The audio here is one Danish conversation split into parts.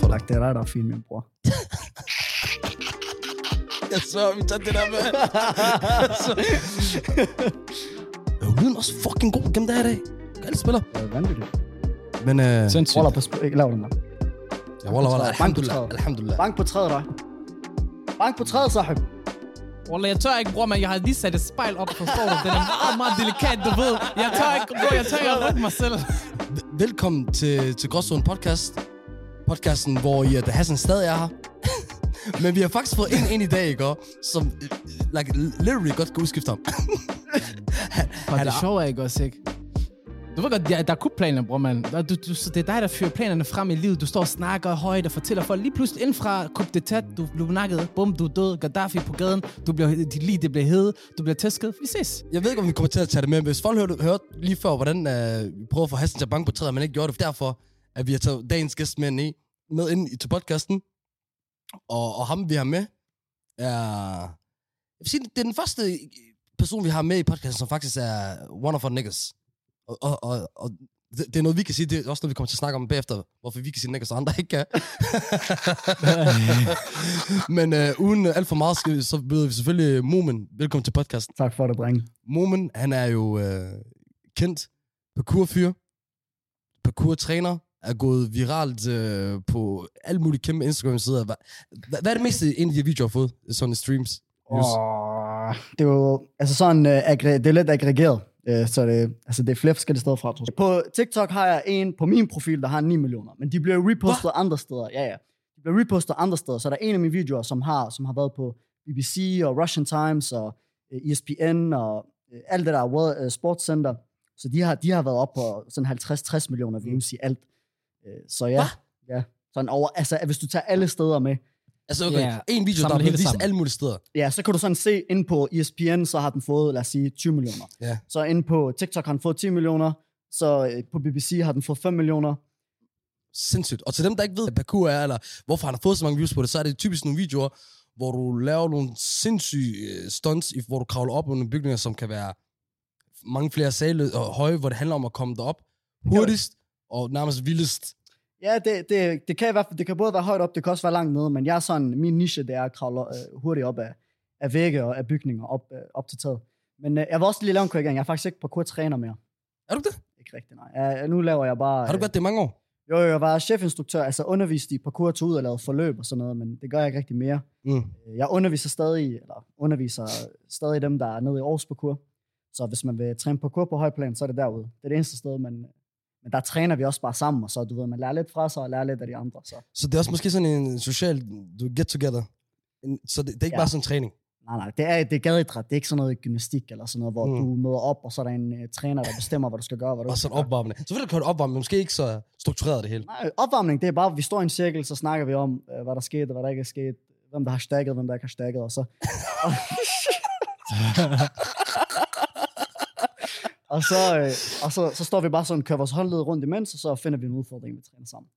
skru lidt op for dig. Tak, det er dig, der er fin, min bror. Jeg så, vi tager det der med. Øh, lyden er også fucking god gennem det her dag. Alle spiller. Det er vanvittigt. Men, øh, Sindssygt. Roller på sp- Ikke lav den der. ja, wallah, wallah, Bank på alhamdulillah, alhamdulillah. Bank på træet, dig. Bank på træet, sahib. Wallah, jeg tør ikke, bror, men jeg har lige sat et spejl op, forstår du? Den er meget, meget delikat, du ved. Jeg tør ikke, bror, jeg tør ikke at rykke mig selv. Velkommen til, til Gråzonen Podcast. Podcasten, hvor I, at Hassan stadig er her. Men vi har faktisk fået en ind i dag, ikke? Som like, literally godt kan udskifte ham. Og det sjove er ikke også, ikke? Du ved godt, der, der er kupplaner, bror, mand. Du, du, det er dig, der fører planerne frem i livet. Du står og snakker højt og fortæller folk. Lige pludselig indfra kup det tæt. Du blev nakket. Bum, du er død. Gaddafi på gaden. Du bliver, dit liv det bliver hede. Du bliver tæsket. Vi ses. Jeg ved ikke, om vi kommer til at tage det med, men hvis folk hørte, hørte lige før, hvordan øh, vi prøver at få Hassan til at banke på træet, men ikke gjorde det, derfor at vi har taget dagens gæst med ind, i, med ind i, til podcasten. Og, og ham, vi har med, er... Jeg vil sige, det er den første person, vi har med i podcasten, som faktisk er one of our niggas. Og, og, og, og det, det er noget, vi kan sige. Det er også noget, vi kommer til at snakke om bagefter, hvorfor vi kan sige niggas, og andre ikke kan. men øh, uden alt for meget, så byder vi selvfølgelig Momen. Velkommen til podcasten. Tak for det, drenge. Momen, han er jo øh, kendt parkourfyr, parkour-træner, er gået viralt øh, på alle mulige kæmpe Instagram-sider. Hvad, hvad, er det meste, en af de videoer har fået, sådan streams? Views? Åh, det er jo altså sådan, uh, aggre- det er lidt aggregeret. Uh, så det, altså det er flere forskellige steder fra. tror jeg. På TikTok har jeg en på min profil, der har 9 millioner. Men de bliver repostet andre steder. Ja, ja. De bliver repostet andre steder. Så der er en af mine videoer, som har, som har været på BBC og Russian Times og uh, ESPN og uh, alt det der World, uh, Sports Center. Så de har, de har været op på sådan 50-60 millioner views i alt. Uh, så ja, ja. Sådan over, altså, hvis du tager alle steder med, Altså, okay, Ja, en video, samle der er vist sammen. alle mulige steder. Ja, så kan du sådan se, inde på ESPN, så har den fået, lad os sige, 20 millioner. Ja. Så inde på TikTok har den fået 10 millioner, så øh, på BBC har den fået 5 millioner. Sindssygt. Og til dem, der ikke ved, hvad parkour er, eller hvorfor han har fået så mange views på det, så er det typisk nogle videoer, hvor du laver nogle sindssyge øh, stunts, i- hvor du kravler op under bygninger, som kan være mange flere sale og høje, hvor det handler om at komme derop hurtigst og nærmest vildest. Ja, det, det, det kan i hvert fald, det kan både være højt op, det kan også være langt nede, men jeg er sådan, min niche, det er at kravle øh, hurtigt op af, af vægge og af bygninger op, øh, op til taget. Men øh, jeg vil også lige lave en korrigering. Jeg er faktisk ikke parkour-træner mere. Er du det? Ikke rigtigt, nej. Jeg, nu laver jeg bare... Har du øh, gjort det i mange år? Jo, jo, jeg var chefinstruktør, altså undervist i parkour, tog ud og lavede forløb og sådan noget, men det gør jeg ikke rigtig mere. Mm. Øh, Jeg underviser stadig, eller underviser stadig dem, der er nede i Aarhus parkour. Så hvis man vil træne parkour på højplan, så er det derude. Det er det eneste sted, men, men der træner vi også bare sammen, og så du ved, man lærer lidt fra sig og lærer lidt af de andre. Så. Så det er også måske sådan en social du get together. En- Så det, det er ikke Ja. bare sådan en træning. Nej, nej, det er, det er gadeidræt. Det er ikke sådan noget gymnastik eller sådan noget, hvor Mm. du møder op, og så er der en uh, træner, der bestemmer, hvad du skal gøre. Hvad du Og skal gøre. opvarmende. Så vil du køre opvarmning, men måske ikke så struktureret det hele. Nej, opvarmning, det er bare, vi står i en cirkel, så snakker vi om, øh, hvad der skete, og hvad der ikke er sket. Hvem der har stakket, hvem der ikke har stakket, og så... Og, og så, øh, og så, så står vi bare sådan, kører vores håndled rundt imens, og så finder vi en udfordring, vi træner sammen.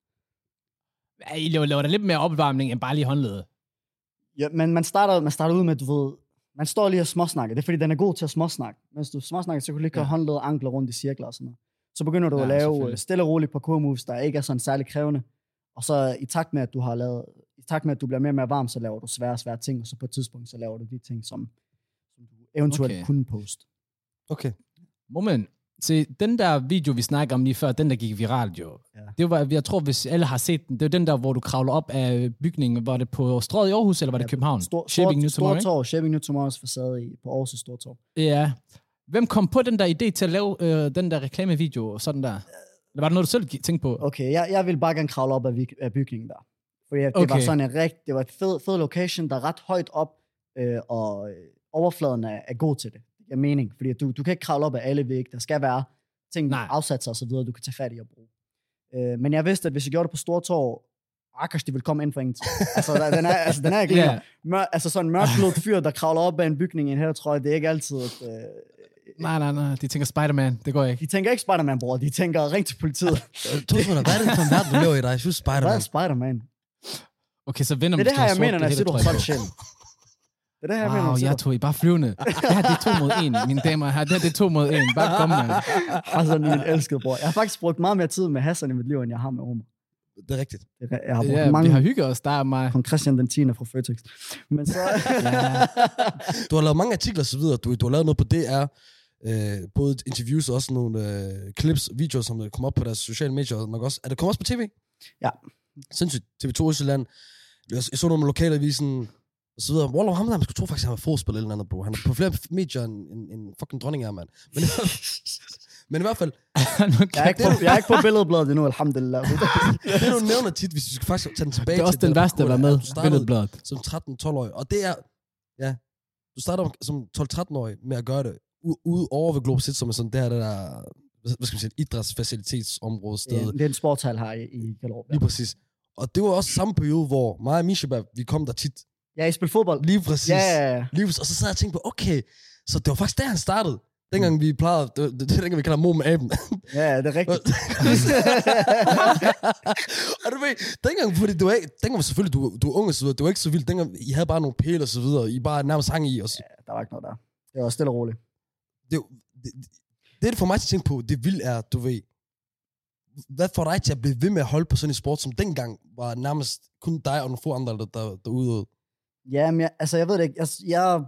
Ja, I laver, laver der lidt mere opvarmning end bare lige håndlede. Ja, men man starter, man starter ud med, du ved, man står lige og småsnakker. Det er fordi, den er god til at småsnakke. Mens du småsnakker, så kan du lige køre Ja. håndled og ankler rundt i cirkler og sådan noget. Så begynder du Ja, at lave øh, stille og roligt parkour moves, der ikke er sådan særlig krævende. Og så i takt med, at du har lavet, i takt med, at du bliver mere og mere varm, så laver du svære og svære ting, og så på et tidspunkt, så laver du de ting, som, som du eventuelt Okay. kunne poste. Okay. Moment. Se, den der video, vi snakker om lige før, den der gik viralt jo. Ja. Det var, jeg tror, hvis alle har set den, det er den der, hvor du kravler op af bygningen. Var det på Strøget i Aarhus, eller var det Ja, København? Stor, Shaping New Tomorrow, Stortorv, Shaping New Tomorrow's facade i, på Aarhus Stortorv. Ja. Hvem kom på den der idé til at lave øh, den der reklamevideo og sådan der? Eller var det noget, du selv tænkte på? Okay, jeg, jeg vil bare gerne kravle op af, af bygningen der. Fordi det Okay. var sådan en rigt, det var et fed, fed location, der er ret højt op, øh, og øh, overfladen er, er god til det. Giver mening, fordi du, du kan ikke kravle op af alle vægge. Der skal være ting, Nej. afsatser og så videre, du kan tage fat i og bruge. Øh, men jeg vidste, at hvis jeg gjorde det på Stortorv, Akers, de ville komme ind for ingenting. altså, der, den er, altså, den er ikke yeah. Mør, altså sådan en mørkblødt fyr, der kravler op af en bygning i en hættetrøje, det er ikke altid, at, øh, Nej, nej, nej. De tænker Spider-Man. Det går ikke. de tænker ikke Spider-Man, bror. De tænker, ring til politiet. To sekunder, hvad er det for en verden, du lever i dig? Jeg synes, Hvad er Spider-Man. Spider-Man? Okay, så vinder Det er det her, jeg mener, når jeg siger, du har solgt sjælen. Det er det her, jeg mener, Wow, jeg siger, jeg tog I bare flyvende. Det her, det er to mod en, mine damer og herrer. Det her, det er to mod en. Bare kom, mand. Hassan, min elskede bror. Jeg har faktisk brugt meget mere tid med Hassan i mit liv, end jeg har med Omar. Det er rigtigt. Det jeg har brugt Ja, mange vi har hygget os, der er mig. kong Christian den 10. fra Føtex. Men så... Du har lavet mange artikler og så videre. Du, du har lavet noget på DR. Øh, både interviews og også nogle øh, clips, videoer, som der kommer op på deres sociale medier. og Nok også. Er det kommet også på tv? Ja. Sindssygt. TV2 Østjylland. Jeg, jeg så noget med lokalavisen og så videre. Wallah, ham der, man skulle tro faktisk, at han var fodspiller eller andet, bro. Han er på flere medier end, end, end fucking dronning er, mand. Men, men i hvert fald, Jeg er ikke på, jeg er ikke på billedbladet endnu, alhamdulillah. det du nævner tit, hvis vi skal faktisk tage den tilbage Det er også til den der værste, der var er, med. Du Billedbladet. som 13-12-årig, og det er, ja, du starter som 12-13-årig med at gøre det, u- ude over ved Globe City, som er sådan det her, det der, hvad skal man sige, et idrætsfacilitetsområde sted. Ja, det er en sportshal her i, i Gellerup. Ja. Lige præcis. Og det var også samme periode, hvor mig og Mishabab, vi kom der tit. Ja, I spiller fodbold. Lige præcis. Ja, ja, ja. Lige præcis. Og så sad jeg og tænkte på, okay, så det var faktisk der, han startede. Dengang vi plejede, det, det, det er dengang vi kalder mor med aben. Ja, det er rigtigt. og du ved, dengang, fordi du ikke, dengang var selvfølgelig, du, du var ung og så videre, det var ikke så vildt. Dengang, I havde bare nogle pæle og så videre, I bare nærmest hang i. Og så, Ja, der var ikke noget der. Det var stille og roligt. det, det, det, det for mig til at tænke på, det vildt er, du ved, hvad får dig til at blive ved med at holde på sådan en sport, som dengang var nærmest kun dig og nogle få andre, der, der, der udøvede? Ja, men jeg, altså, jeg ved det ikke. Jeg, jeg,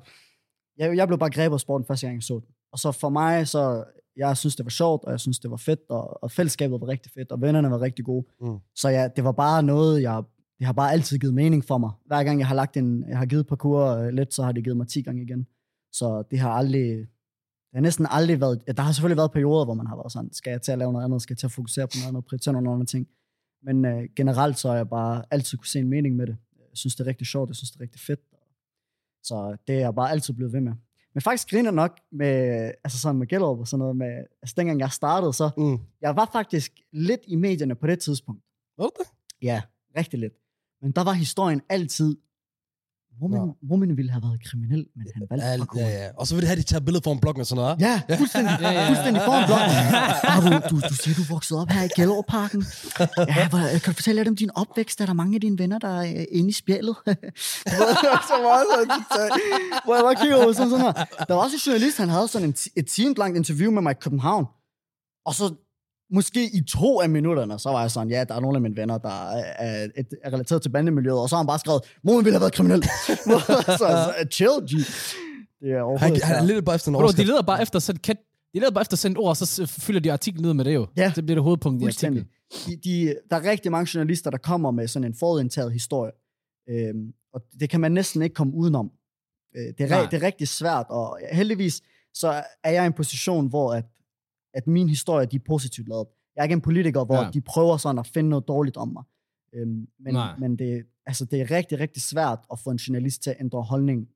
jeg, jeg blev bare grebet af sporten første gang, jeg så den. Og så for mig, så jeg synes, det var sjovt, og jeg synes, det var fedt, og, og fællesskabet var rigtig fedt, og vennerne var rigtig gode. Mm. Så ja, det var bare noget, jeg, det har bare altid givet mening for mig. Hver gang jeg har lagt en, jeg har givet parkour øh, lidt, så har det givet mig 10 gange igen. Så det har aldrig, det har næsten aldrig været, ja, der har selvfølgelig været perioder, hvor man har været sådan, skal jeg til at lave noget andet, skal jeg til at fokusere på noget andet, prioritere nogle andre ting. Men øh, generelt så har jeg bare altid kunne se en mening med det. Jeg synes, det er rigtig sjovt, jeg synes, det er rigtig fedt. Så det er jeg bare altid blevet ved med. Men faktisk griner nok med, altså sådan med Gellerup og sådan noget, med, altså dengang jeg startede, så Mm. jeg var faktisk lidt i medierne på det tidspunkt. Var det det? Ja, rigtig lidt. Men der var historien altid, Woman, Nå. woman ville have været kriminel, men han valgte Ja, parkour. ja, ja. Og så vil de have, de tager billeder foran bloggen og sådan noget. Ja, fuldstændig, Ja, ja. fuldstændig foran blokken. Ah, du, du, du siger, du voksede op her i Gellerup-parken. Ja, hvor, kan du fortælle lidt om din opvækst? Er der mange af dine venner, der er øh, inde i spjældet? Så meget hvor jeg bare kigger over sådan, sådan her. Der var også en journalist, han havde sådan en, et time langt interview med mig i København. Og så måske i to af minutterne, så var jeg sådan, ja, der er nogle af mine venner, der er, er, er relateret til bandemiljøet, og så har han bare skrevet, mor ville have været kriminel. så, så, chill, G. Det er Han, overhovedet han er ikke lidt bare efter en Bro, de overskrift. leder bare efter sådan kat, de leder bare efter sådan et ord, og så fylder de artiklen ud med det jo. Ja. Det bliver det hovedpunkt i artiklen. De, de, der er rigtig mange journalister, der kommer med sådan en forudindtaget historie. Øhm, og det kan man næsten ikke komme udenom. Øh, det, er, Nej. det er rigtig svært, og heldigvis så er jeg i en position, hvor at, at min historie de er positivt lavet. Jeg er ikke en politiker, hvor Ja. de prøver sådan at finde noget dårligt om mig. Øhm, men Nej. men det, altså, det er rigtig, rigtig svært at få en journalist til at ændre holdning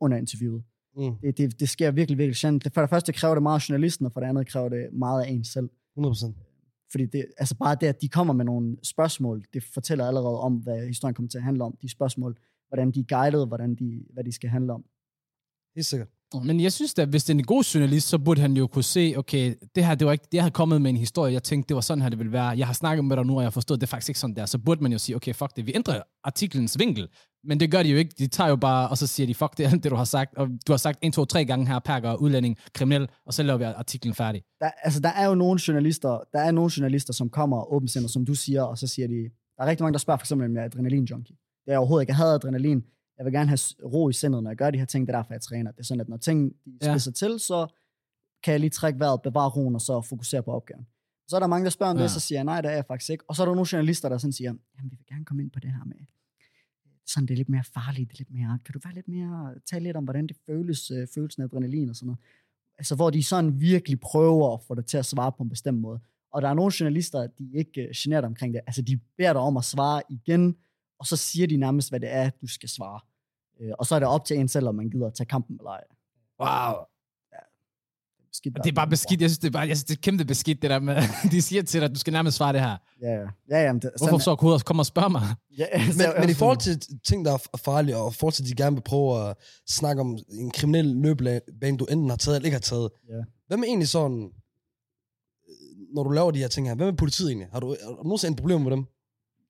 under interviewet. Mm. Det, det, det sker virkelig, virkelig sjældent. For det første kræver det meget af journalisten, og for det andet kræver det meget af en selv. 100%. Fordi det, altså bare det, at de kommer med nogle spørgsmål, det fortæller allerede om, hvad historien kommer til at handle om. De spørgsmål, hvordan de er guided, hvordan de, hvad de skal handle om. Helt sikkert. Men jeg synes da, hvis det er en god journalist, så burde han jo kunne se, okay, det her, det var ikke, jeg havde kommet med en historie, jeg tænkte, det var sådan her, det ville være. Jeg har snakket med dig nu, og jeg har forstået, det er faktisk ikke sådan der. Så burde man jo sige, okay, fuck det, vi ændrer artiklens vinkel. Men det gør de jo ikke. De tager jo bare, og så siger de, fuck det, er det du har sagt. Og du har sagt en, to, tre gange her, perker, udlænding, kriminel, og så laver vi artiklen færdig. Der, altså, der er jo nogle journalister, der er nogle journalister, som kommer åbensindet, som du siger, og så siger de, der er rigtig mange, der spørger for eksempel, om jeg er adrenalin-junkie. Det er jeg overhovedet ikke. Jeg havde adrenalin. Jeg vil gerne have ro i sindet, når jeg gør de her ting. Det er derfor, jeg træner. Det er sådan, at når ting Ja. spidser til, så kan jeg lige trække vejret, bevare roen, og så fokusere på opgaven. Så er der mange, der spørger om Ja. det, så siger jeg, nej, det er jeg faktisk ikke. Og så er der nogle journalister, der sådan siger, jamen, vi vil gerne komme ind på det her med, sådan det er lidt mere farligt, det er lidt mere, kan du være lidt mere, tale lidt om, hvordan det føles, øh, følelsen af adrenalin og sådan noget. Altså, hvor de sådan virkelig prøver at få dig til at svare på en bestemt måde. Og der er nogle journalister, de er ikke øh, generet omkring det. Altså, de beder dig om at svare igen, og så siger de nærmest, hvad det er, du skal svare. Øh, og så er det op til en selv, om man gider at tage kampen eller ej. Wow. Beskidt, Og det er bare beskidt. Jeg synes, det er, bare, jeg synes, det er kæmpe beskidt, det der med, de siger til dig, at du skal nærmest svare det her. Ja, ja. ja, ja men det, Hvorfor så kunne komme og spørge mig? Ja, Men, men i forhold til ting, der er farlige, og forhold til, at de gerne vil prøve at snakke om en kriminel løbebane, du enten har taget eller ikke har taget. Ja. Hvad med egentlig sådan, øh, når du laver de her ting her, hvad med politiet egentlig? Har du, har du nogensinde et problem med dem?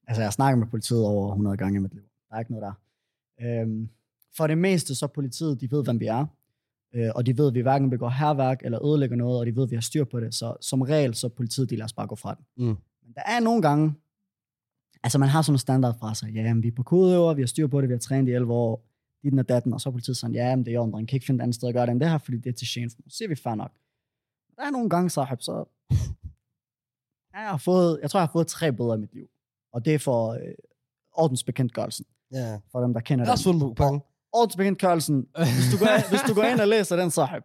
Altså, jeg har snakket med politiet over 100 gange i mit liv. Der er ikke noget der. Øhm, for det meste, så politiet, de ved, hvem vi er. Øh, og de ved, at vi hverken begår herværk eller ødelægger noget, og de ved, at vi har styr på det. Så som regel, så politiet, de lader os bare gå fra den. Mm. Men der er nogle gange, Altså, man har sådan nogle standardfraser. Ja, men vi er på kodeøver, vi har styr på det, vi har trænet i 11 år, dit og datten, og så er politiet sådan, ja, men det er jo, man kan ikke finde et andet sted at gøre det end det her, fordi det er til gene for mig. Så siger vi fair nok. Der er nogle gange, sahib, så... Jeg har fået, jeg tror, jeg har fået tre bøder i mit liv. Og det er for øh, ordensbekendtgørelsen, Ja. for dem, der kender Jeg har også fundet på mange. Ordensbekendtgørelsen, hvis du, går, hvis du går ind og læser den, sahib,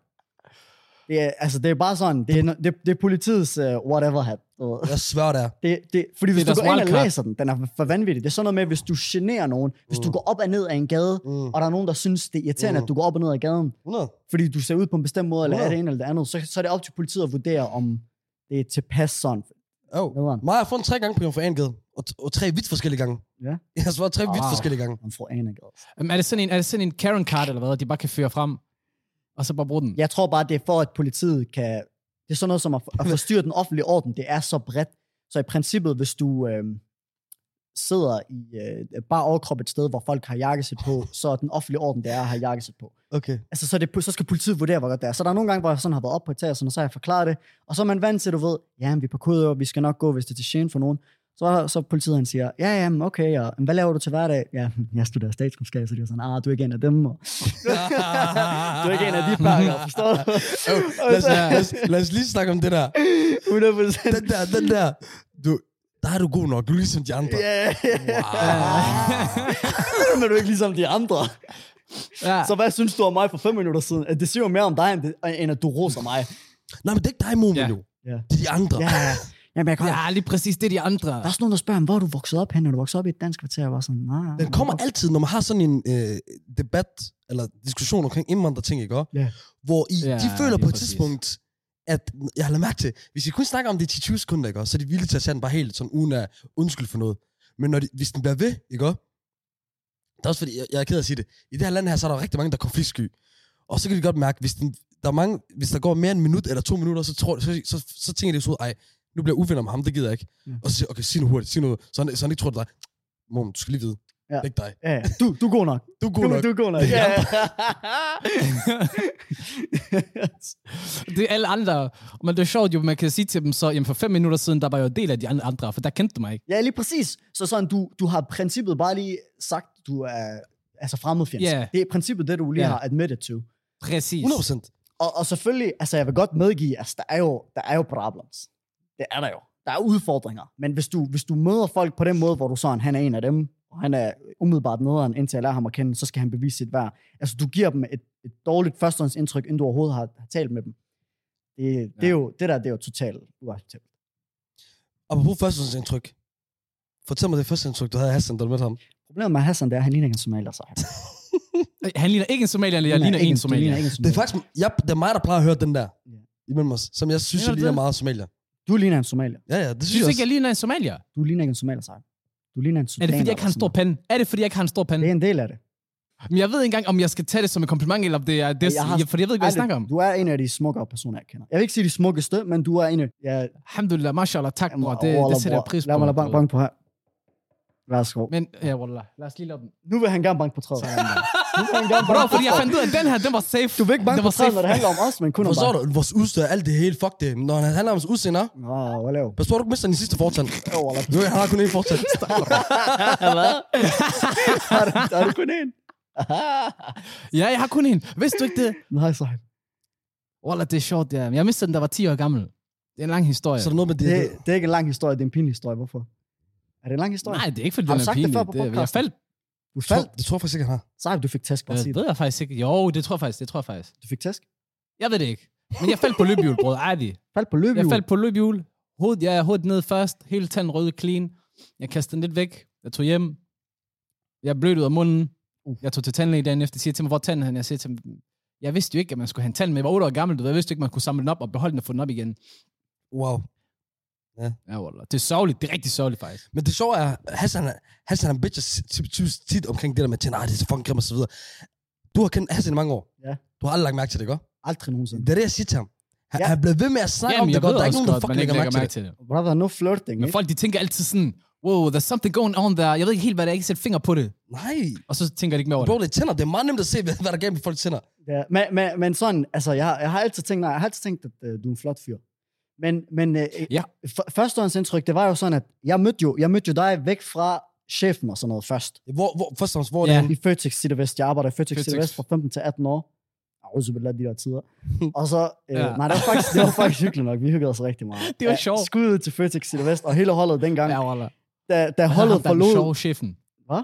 det er, altså, det er bare sådan, det er, det, det er politiets uh, whatever hat. du. Jeg svær det er. Det, det, fordi hvis Det er du går ind og læser den, den er for vanvittig. Det er sådan noget med, hvis du generer nogen, hvis du Mm. går op og ned af en gade, Mm. og der er nogen, der synes, det er irriterende, Mm. at du går op og ned ad gaden, 100. fordi du ser ud på en bestemt måde, eller er Wow. det ene eller det andet, så, så er det op til politiet at vurdere, om det er tilpas sådan. Oh. Mig har jeg fundet tre gange på Jomfru Angade. Og, og tre vidt forskellige gange. Ja. Jeg har svaret tre vidt Wow. forskellige gange. Man får en af gaden. Jamen, er, det sådan en, er det sådan en Karen card, eller hvad, de bare kan føre frem, og så bare bruge den? Jeg tror bare, det er for, at politiet kan... Det er sådan noget som at, at forstyrre den offentlige orden. Det er så bredt. Så i princippet, hvis du øh, sidder i øh, bare overkrop et sted, hvor folk har jakkesæt på, så er den offentlige orden, det er at have jakkesæt på. Okay. Altså, så, det, så skal politiet vurdere, hvor godt det er. Så der er nogle gange, hvor jeg sådan har været op på etagen, og så har jeg forklaret det. Og så er man vant til, du ved, ja, vi er på kodeøver, vi skal nok gå, hvis det er til gene for nogen. Så, så politiet han siger, ja, ja, okay, og hvad laver du til hverdag? Ja, jeg studerer statskundskab, så de er sådan, ah, du er ikke en af dem, og du er ikke en af de pakker, forstår du? Og lad, os, lad, os, lad os lige snakke om det der. 100 procent. Den der, den der. Du, der er du god nok. Du er ligesom de andre. Ja, Wow. men du er ikke ligesom de andre. Ja. Så hvad synes du om mig for fem minutter siden? At Det siger jo mere om dig, end, det, end at du roser mig. Nej, men det er ikke dig, Momin, Ja. jo. Ja. Det er de andre. Ja, ja. Jamen, jeg kan, ja, lige præcis, det er de andre. Der er også nogen, der spørger, hvor er du vokset op hen? Er du vokset op i et dansk kvarter? Jeg var sådan, nej. Den kommer nej. altid, når man har sådan en øh, debat, eller diskussion omkring indvandrerting, ikke? Ja. Hvor I, Ja, de føler på et præcis. tidspunkt, at jeg har lagt mærke til, hvis I kun snakker om det i 10-20 sekunder, ikke? også, så er de villige til at tage den bare helt sådan uden at undskyld for noget. Men når de, hvis den bliver ved, ikke? også? Det er også fordi, jeg, jeg er ked af at sige det. I det her land her, så er der rigtig mange, der er konfliktsky. Og så kan de godt mærke, hvis, den, der er mange, hvis der går mere end en minut eller to minutter, så, tror, så, så, så, så tænker de så ud, ej, nu bliver jeg uvenner med ham, det gider jeg ikke. Ja. Og så siger okay, sig nu hurtigt, sig noget, så han, så han ikke tror, det er dig. Mom, du skal lige vide. Ja. Ikke dig. Ja, ja. du, du er god nok. Du er god Du, nok. du er god nok. Det er Ja. Det er alle andre. Men det er sjovt jo, man kan sige til dem så, jamen for fem minutter siden, der var jeg jo del af de andre, for der kendte du mig ikke. ja, lige præcis. Så sådan, du, du har princippet bare lige sagt, du er altså fremmedfjendsk. Ja. Det er princippet det, du lige Ja. har admitted to. Præcis. 100%. Og, og selvfølgelig, altså jeg vil godt medgive, altså der er jo, der er jo problems. Det er der jo. Der er udfordringer. Men hvis du, hvis du møder folk på den måde, hvor du sådan, han er en af dem, han er umiddelbart nederen, indtil jeg lærer ham at kende, så skal han bevise sit værd. Altså du giver dem et, et dårligt førstehåndsindtryk, inden du overhovedet har, har talt med dem. Det, det, Ja. er jo, det der, det er jo totalt uacceptabelt. Apropos førstehåndsindtryk. Fortæl mig det første indtryk, du havde af Hassan, da du mødte ham. Problemet med Hassan, det er, at han ligner ikke en somalier, så Han ligner ikke en somalier, eller jeg ligner ikke en ligner somalier. ikke en Det er faktisk jeg, det er mig, der plejer at høre den der. Ja. Imellem os. Som jeg synes, jeg du ligner det? meget somalier. Du ligner en somalier. Ja, ja, det synes Synes jeg ikke, jeg også. ligner en somalier? Du ligner ikke en somalier, så Du ligner en Er det, fordi jeg ikke har en stor pande? Er det, fordi jeg ikke har en stor Det pande? er en del af det. Men jeg ved ikke engang, om jeg skal tage det som et kompliment, eller om det er det, Jeg har- fordi jeg ved ikke, hvad jeg snakker om. Du er en af de smukkere personer, jeg kender. Jeg vil ikke sige de smukkeste, men du er en af... Ja, Alhamdulillah, mashallah, tak, bror. Det, det sætter jeg pris på. Lad mig lade bank, bank på her. Værsgo. Men, ja, wallah. Lad os lige lade den. Nu vil han gerne banke på træet. Bro, fordi jeg fandt ud af, at den her, den var safe. Du vil ikke banke den på var træet, safe. når det handler om os, men kun om Forstår du? Vores udstyr, alt det hele, fuck det. Når han handler om hans udseende, Nå, hvad laver pas på, du ikke mister den sidste fortand. Jo, han har kun én fortand. Hvad? Har du- kun en? Ja, jeg har kun en. Vidste du ikke det? Nej, Sahib. Wallah, det er sjovt, ja. Jeg mistede den, der var 10 år gammel. Det er en lang historie. Så er der noget med det. Det, det er ikke en lang historie, det er en pinlig historie. Hvorfor? Er det en lang historie? Nej, det er ikke, fordi Har den du er sagt det pinlig. før på Det, jeg faldt. Du tror, faldt. det tror jeg faktisk ikke, han har. Sahib, du fik tæsk. Bare Det ved jeg faktisk ikke. Jo, det tror jeg faktisk. Det tror jeg faktisk. Du fik tæsk? Jeg ved det ikke. Men jeg faldt på løbehjul, bror. Ærligt. Faldt på løbehjul. Jeg faldt på løbehjul. Hovedet, ja, hovedet ned først. Hele tanden røde clean. Jeg kastede den lidt væk. Jeg tog hjem. Jeg blødte ud af munden. Uh. Jeg tog til tandlæge dagen efter. siger til mig, hvor tanden er henne? Jeg siger til ham, jeg vidste jo ikke, at man skulle have en tand med. Jeg var 8 år gammel. Du ved. Jeg vidste ikke, at man kunne samle den op og beholde den og få den op igen. Wow. Ja, wallah. Det er sørgeligt. Det er rigtig sørgeligt, faktisk. Men det sjove er, Hassan, Hassan han bitcher tit, tit, omkring det der med, at "Ej, det er så fucking grimt og så videre. Du har kendt Hassan i mange år. Ja. Du har aldrig lagt mærke til det, ikke? Aldrig nogensinde. Det er det, jeg siger til ham. Han, Ja. ja. han blev ved med at snakke om Jamen, det jeg godt. ved Der er ikke nogen, der fucking ikke lægger lægger mærke til mærke det. det. Brother, no flirting. Men ikke? folk, de tænker altid sådan, wow, there's something going on there. Jeg ved ikke helt, hvad det er. Jeg kan sætte finger på det. Nej. Og så tænker de ikke mere over Bro, det. det er tænder. Det er meget nemt at se, hvad hvad der er galt med folks tænder. Ja, men, men, men sådan, altså, jeg, har- jeg har altid tænkt, nej, jeg har altid tænkt, at uh, du er en flot fyr. Men, men øh, Ja. førstehåndsindtryk, det var jo sådan, at jeg mødte jo, jeg mødte jo dig væk fra chefen og sådan noget først. Hvor, hvor, først og fremmest, hvor Ja. det? I Føtex City Vest. Jeg arbejder i Føtex City. Vest fra 15 til 18 år. Auzu billah, de der tider. Og så, øh, Ja. ja. nej, det var, faktisk, det var faktisk hyggeligt nok. Vi hyggede os rigtig meget. Det var Ja, sjovt. Ud til Føtex City Vest, og hele holdet dengang, Ja, Wallah. da, da Holdet forlod... Forlod... sjove chefen. Hvad?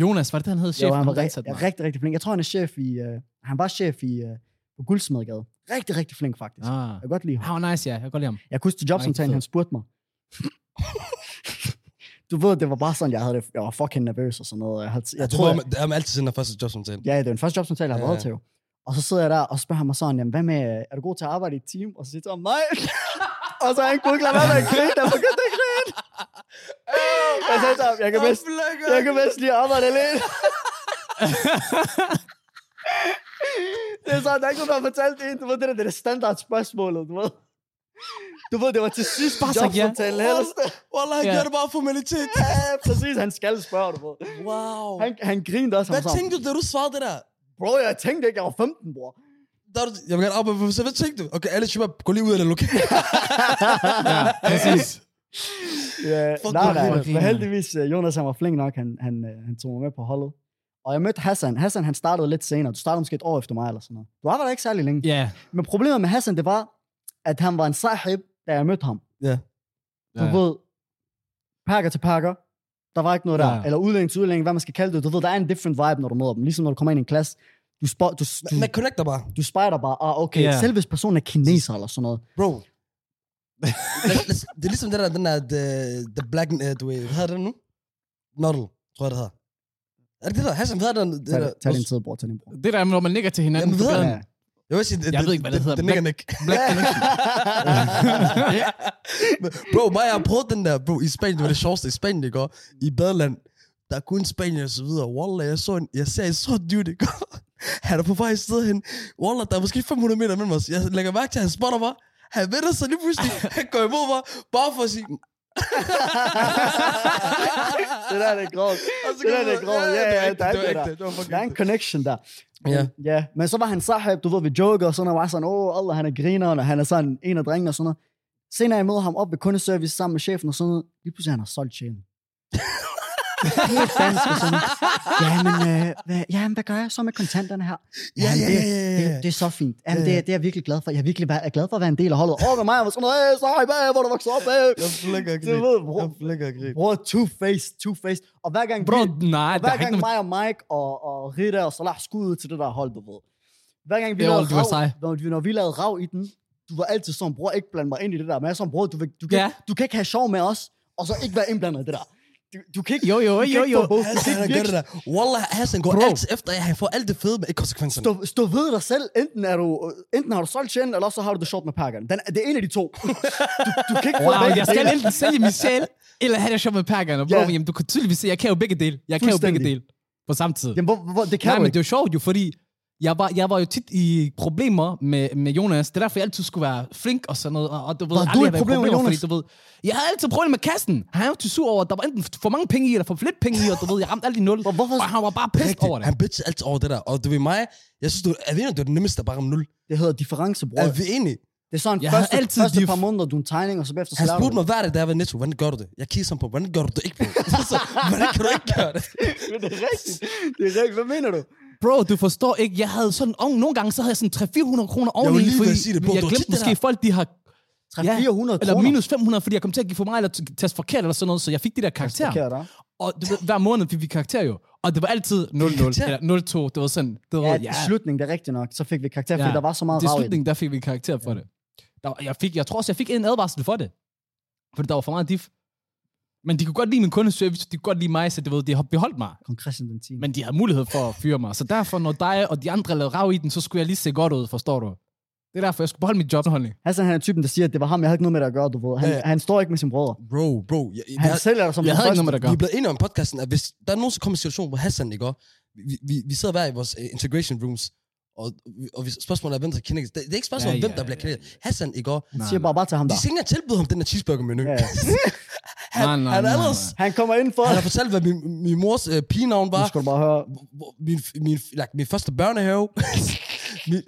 Jonas, var det det, han hed? Chef? Jo, han var ja, mig. rigtig, rigtig flink. Jeg tror, han er chef i... Øh, han var chef i øh, på Guldsmedgade. Rigtig, rigtig flink, faktisk. Ah. Jeg kan godt lide ham. Han var nice, ja. Jeg kan godt lide ham. Jeg kunne til jobsamtalen, han spurgte mig. du ved, det var bare sådan, jeg havde det. Jeg var fucking nervøs og sådan noget. Jeg, havde, jeg Jeg tror, jeg, det er altid sender første jobsamtale. ja, det var den første jobsamtale, jeg har Ja, været til. jo. Og så sidder jeg der, og så spørger han mig sådan, jamen, hvad med, er du god til at arbejde i et team? Og så siger ham, nej. og så har han kunne ikke lade være med at grine, der begyndte at grine. Jeg sagde til ham, jeg kan bedst, jeg kan bedst lige arbejde alene. det er sådan, der er ikke nogen, der har fortalt det. Du ved, det der, det er det standard spørgsmålet, du ved. Du ved, det var til sidst Bare sagt ja. jobsamtalen helst. Wallah, han Ja. gør det bare formalitet. Ja, præcis, han skal spørge, du ved. Wow. Han, han grinede også. Han Hvad var sådan, tænkte du, da du svarede det der? bro, jeg tænkte ikke, jeg var 15, bror. Der, er du- jeg vil gerne arbejde på så hvad tænkte du? Okay, alle shubber, gå lige ud af det lokale. Ja, præcis. Ja, Fuck, nej, hvor nej, griner. men heldigvis, øh, Jonas han var flink nok, han, han, øh, han tog mig med på holdet. Og jeg mødte Hassan. Hassan, han startede lidt senere. Du startede måske et år efter mig eller sådan noget. Du arbejdede ikke særlig længe. Ja. Men problemet med Hassan, det var, at han var en sahib, da jeg mødte ham. Ja. Du Ja. ved, pakker til pakker. Der var ikke noget der. Ja. Eller udlænding til udlænding, hvad man skal kalde det. Du ved, der er en different vibe, når du møder dem. Ligesom når du kommer ind i en klasse. Du, spot, du, du, Man connecter bare. du spejder bare, ah, okay, Ja. selv hvis personen er kineser eller sådan noget. Bro. det er ligesom det der, den der, the, the black, uh, du ved, hvad hedder det nu? Noddle, tror jeg det hedder. Er det det der? Hassan, hvad hedder det? det der? det- tag din tid, bror, tag din bror. Det der, når man ligger til hinanden Jamen, jeg gaden. Ja. Jeg vil sige, det, Jeg ved ikke, hvad det hedder. Det, Black- det, det Black Connection. bro, mig, jeg har prøvet den der, bro, i Spanien, det var det sjoveste i Spanien, ikke? Og I badeland, der er kun Spanien og så videre. Wallah, jeg så en, jeg ser en sort dude, ikke? Han er på vej et sted hen. Wallah, der er måske 500 meter mellem os. Jeg lægger mærke til, at han spotter mig. Han vender sig lige pludselig. Han går imod mig, bare for at sige... det der, det er grovt. Det der, det er grovt. Ja, ja, det der er det var det ægte, det var fucking Der er en connection der. Ja. ja. Men så var han sahib, du ved, vi joker, og sådan, og var sådan, åh, oh, Allah, han er griner, og han er sådan en af drengene og sådan noget. Senere jeg møder ham op ved kundeservice sammen med chefen og sådan noget. Lige pludselig han har solgt sjælen. Helt dansk og sådan. Jamen, øh, hvad, jamen, hvad gør jeg så med kontanterne her? Ja, Jamen, ja, det, ja, ja, ja. Det, det, er så fint. Jamen, Ja, ja. det, det, er jeg virkelig glad for. Jeg er virkelig er glad for at være en del af holdet. Åh, med mig, var sådan, hey, sahib, hey, hvor du vokset op, hey. Jeg flækker Du griner. ved, Jeg flækker og griner. bror, two-faced, two-faced. Og hver gang Bro, vi, nej, og hver er ikke gang noget... mig og Mike og, og Rita og Salah skud ud til det der hold, du ved. Hver gang vi Jo, lavede du rav, når, vi, når vi lavede rav i den, du var altid sådan, bror, ikke blande mig ind i det der. Men jeg er sådan, bror, du, vil, du, kan, ja. du kan ikke have sjov med os, og så ikke være indblandet i det der. Du, du kan ikke, Jo, jo, jo, jo. få Hassan, han gør det der. Wallah, Hassan går Bro. altid efter, at han får alt det fede, men ikke konsekvenserne. stå, stå ved dig selv. Enten, er du, enten har du solgt sjælen, eller så har du det sjovt med pakkerne. Den, det er en af de to. Du, du kan ikke få Wow, begge jeg skal enten sælge min sjæl, eller have det sjov med pakkerne. Bro, Ja. jamen, du kan tydeligvis se, jeg kan jo begge dele. Jeg kan jo begge dele på samme tid. Jamen, hvor, hvor, det kan Nej, du men ikke. det er jo sjovt jo, fordi jeg var, jeg var jo tit i problemer med, med Jonas. Det er derfor, jeg altid skulle være flink og sådan noget. Og, og du ved, Var du været problemer med Jonas? Fordi, du ved, jeg havde altid problemer med kassen. Han var jo til sur over, at der var enten for mange penge i, eller for lidt penge i, og du ved, jeg ramte altid nul. Hvor- hvorfor- Og han var bare pissed over det. Han bitchede altid over det der. Og du ved mig, jeg synes, du, er vi enige, det er det nemmeste bare ramme nul. Det hedder difference, bror. Er vi enige? Det er sådan, Jeg første, altid første par måneder, du en tegning, og så bagefter Han spurgte mig hver dag, da jeg var netto, hvordan gør du det? Jeg kigger sådan på, hvordan gør du det ikke, bro? så, hvordan kan du ikke gøre det? Men det er rigtigt. Det er rigtigt. Hvad mener du? Bro, du forstår ikke, jeg havde sådan, oh, nogle gange så havde jeg sådan 300-400 kroner oveni, lige ved fordi sige det, bro. jeg Det var glemte måske der. folk, de har 300-400 eller kroner. minus 500, fordi jeg kom til at give for meget, eller taste forkert, eller sådan noget, så jeg fik de der karakterer. Og du ved, hver måned fik vi karakter jo. Og det var altid 0-0, Karakter? eller 0-2, det var sådan, det var, Ja, ja, ja. slutningen, det er rigtigt nok. Så fik vi karakter, fordi Ja. der var så meget det er rav i den. slutningen, der fik vi karakter for det. Der, jeg, fik, jeg tror også, jeg fik en advarsel for det. Fordi der var for meget diff. Men de kunne godt lide min kundeservice, de kunne godt lide mig, så det ved, de har beholdt mig. Kong Christian den 10. Men de havde mulighed for at fyre mig. Så derfor, når dig og de andre lavede rav i den, så skulle jeg lige se godt ud, forstår du? Det er derfor, jeg skulle beholde mit jobholdning. Hassan han er typen, der siger, at det var ham, jeg havde ikke noget med det at gøre, du ved. Han, Ja, ja. han står ikke med sine brødre. Bro, bro. Jeg, Han jeg, sælger dig som Jeg havde ikke noget med det at vi er gøre. blevet enige om i podcasten, at hvis der er nogen, som kommer i en situation, hvor Hassan, ikke? Vi, vi, vi sidder hver i vores uh, integration rooms, og, og vi, spørgsmålet er, hvem der kender det. Det er ikke spørgsmålet om, Ja, hvem ja, der bliver ja, knækket. Hassan, ikke? også, Han Nej, siger bare, bare til ham der. De skal ikke tilbyde ham den der cheeseburger-menu. Ja, ja. Han, Nej, nej, han, nej, er nej. ellers, Han kommer ind for, han har fortalt, hvad min, min mors uh, pigenavn nu var. skal du bare høre. min, min, like, min første børnehave. min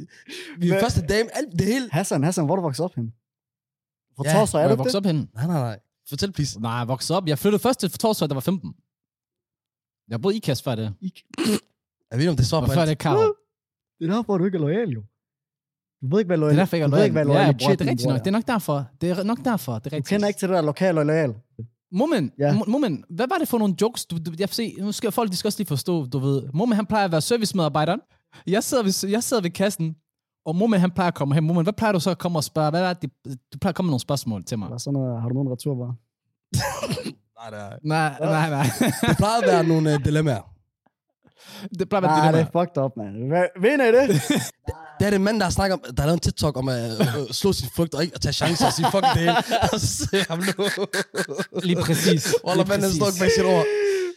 min Hvad? første dame. Alt det hele. Hassan, Hassan, hvor er du vokset op hen? Fra Ja, Torsøj, er du det? op henne. Nej, nej, nej. Fortæl, please. Nej, jeg voksede op. Jeg flyttede først til Torsøj, da jeg var 15. Jeg boede i Ikast før det. Jeg ved ikke, om det svarer på før alt. det er Karl. Det er derfor, du ikke er lojal, jo. Du ved ikke, hvad Det lojal er derfor, jeg du er ved ikke, hvad lojal. Ja, loyalitet bror, det er rigtigt nok. Det er nok derfor. Det er nok derfor. Det er Du rigtigt. kender ikke til det der lokal og lojal. Moment, Ja. moment, hvad var det for nogle jokes? Du, du, jeg se, nu skal folk, de skal også lige forstå, du ved. Moment, han plejer at være servicemedarbejderen. Jeg sidder ved, jeg sidder ved kassen, og Moment, han plejer at komme hen. Moment, hvad plejer du så at komme og spørge? Hvad er det, du plejer at komme med nogle spørgsmål til mig? Eller sådan noget, har du nogen returvarer? Nej, nej. Nej, nej, nej. Det plejer at være nogle uh, dilemmaer. det plejer at være Nej, det, er fucked up, man. Hvad- Vinder I det? Det er det mand, der har snakket om, der har lavet en TikTok om at uh, slå sin frygt og ikke at tage chancer og sige fuck det hele. Og så ham nu. Lige præcis. Wallah, Lige manden, han står ikke bag sit ord.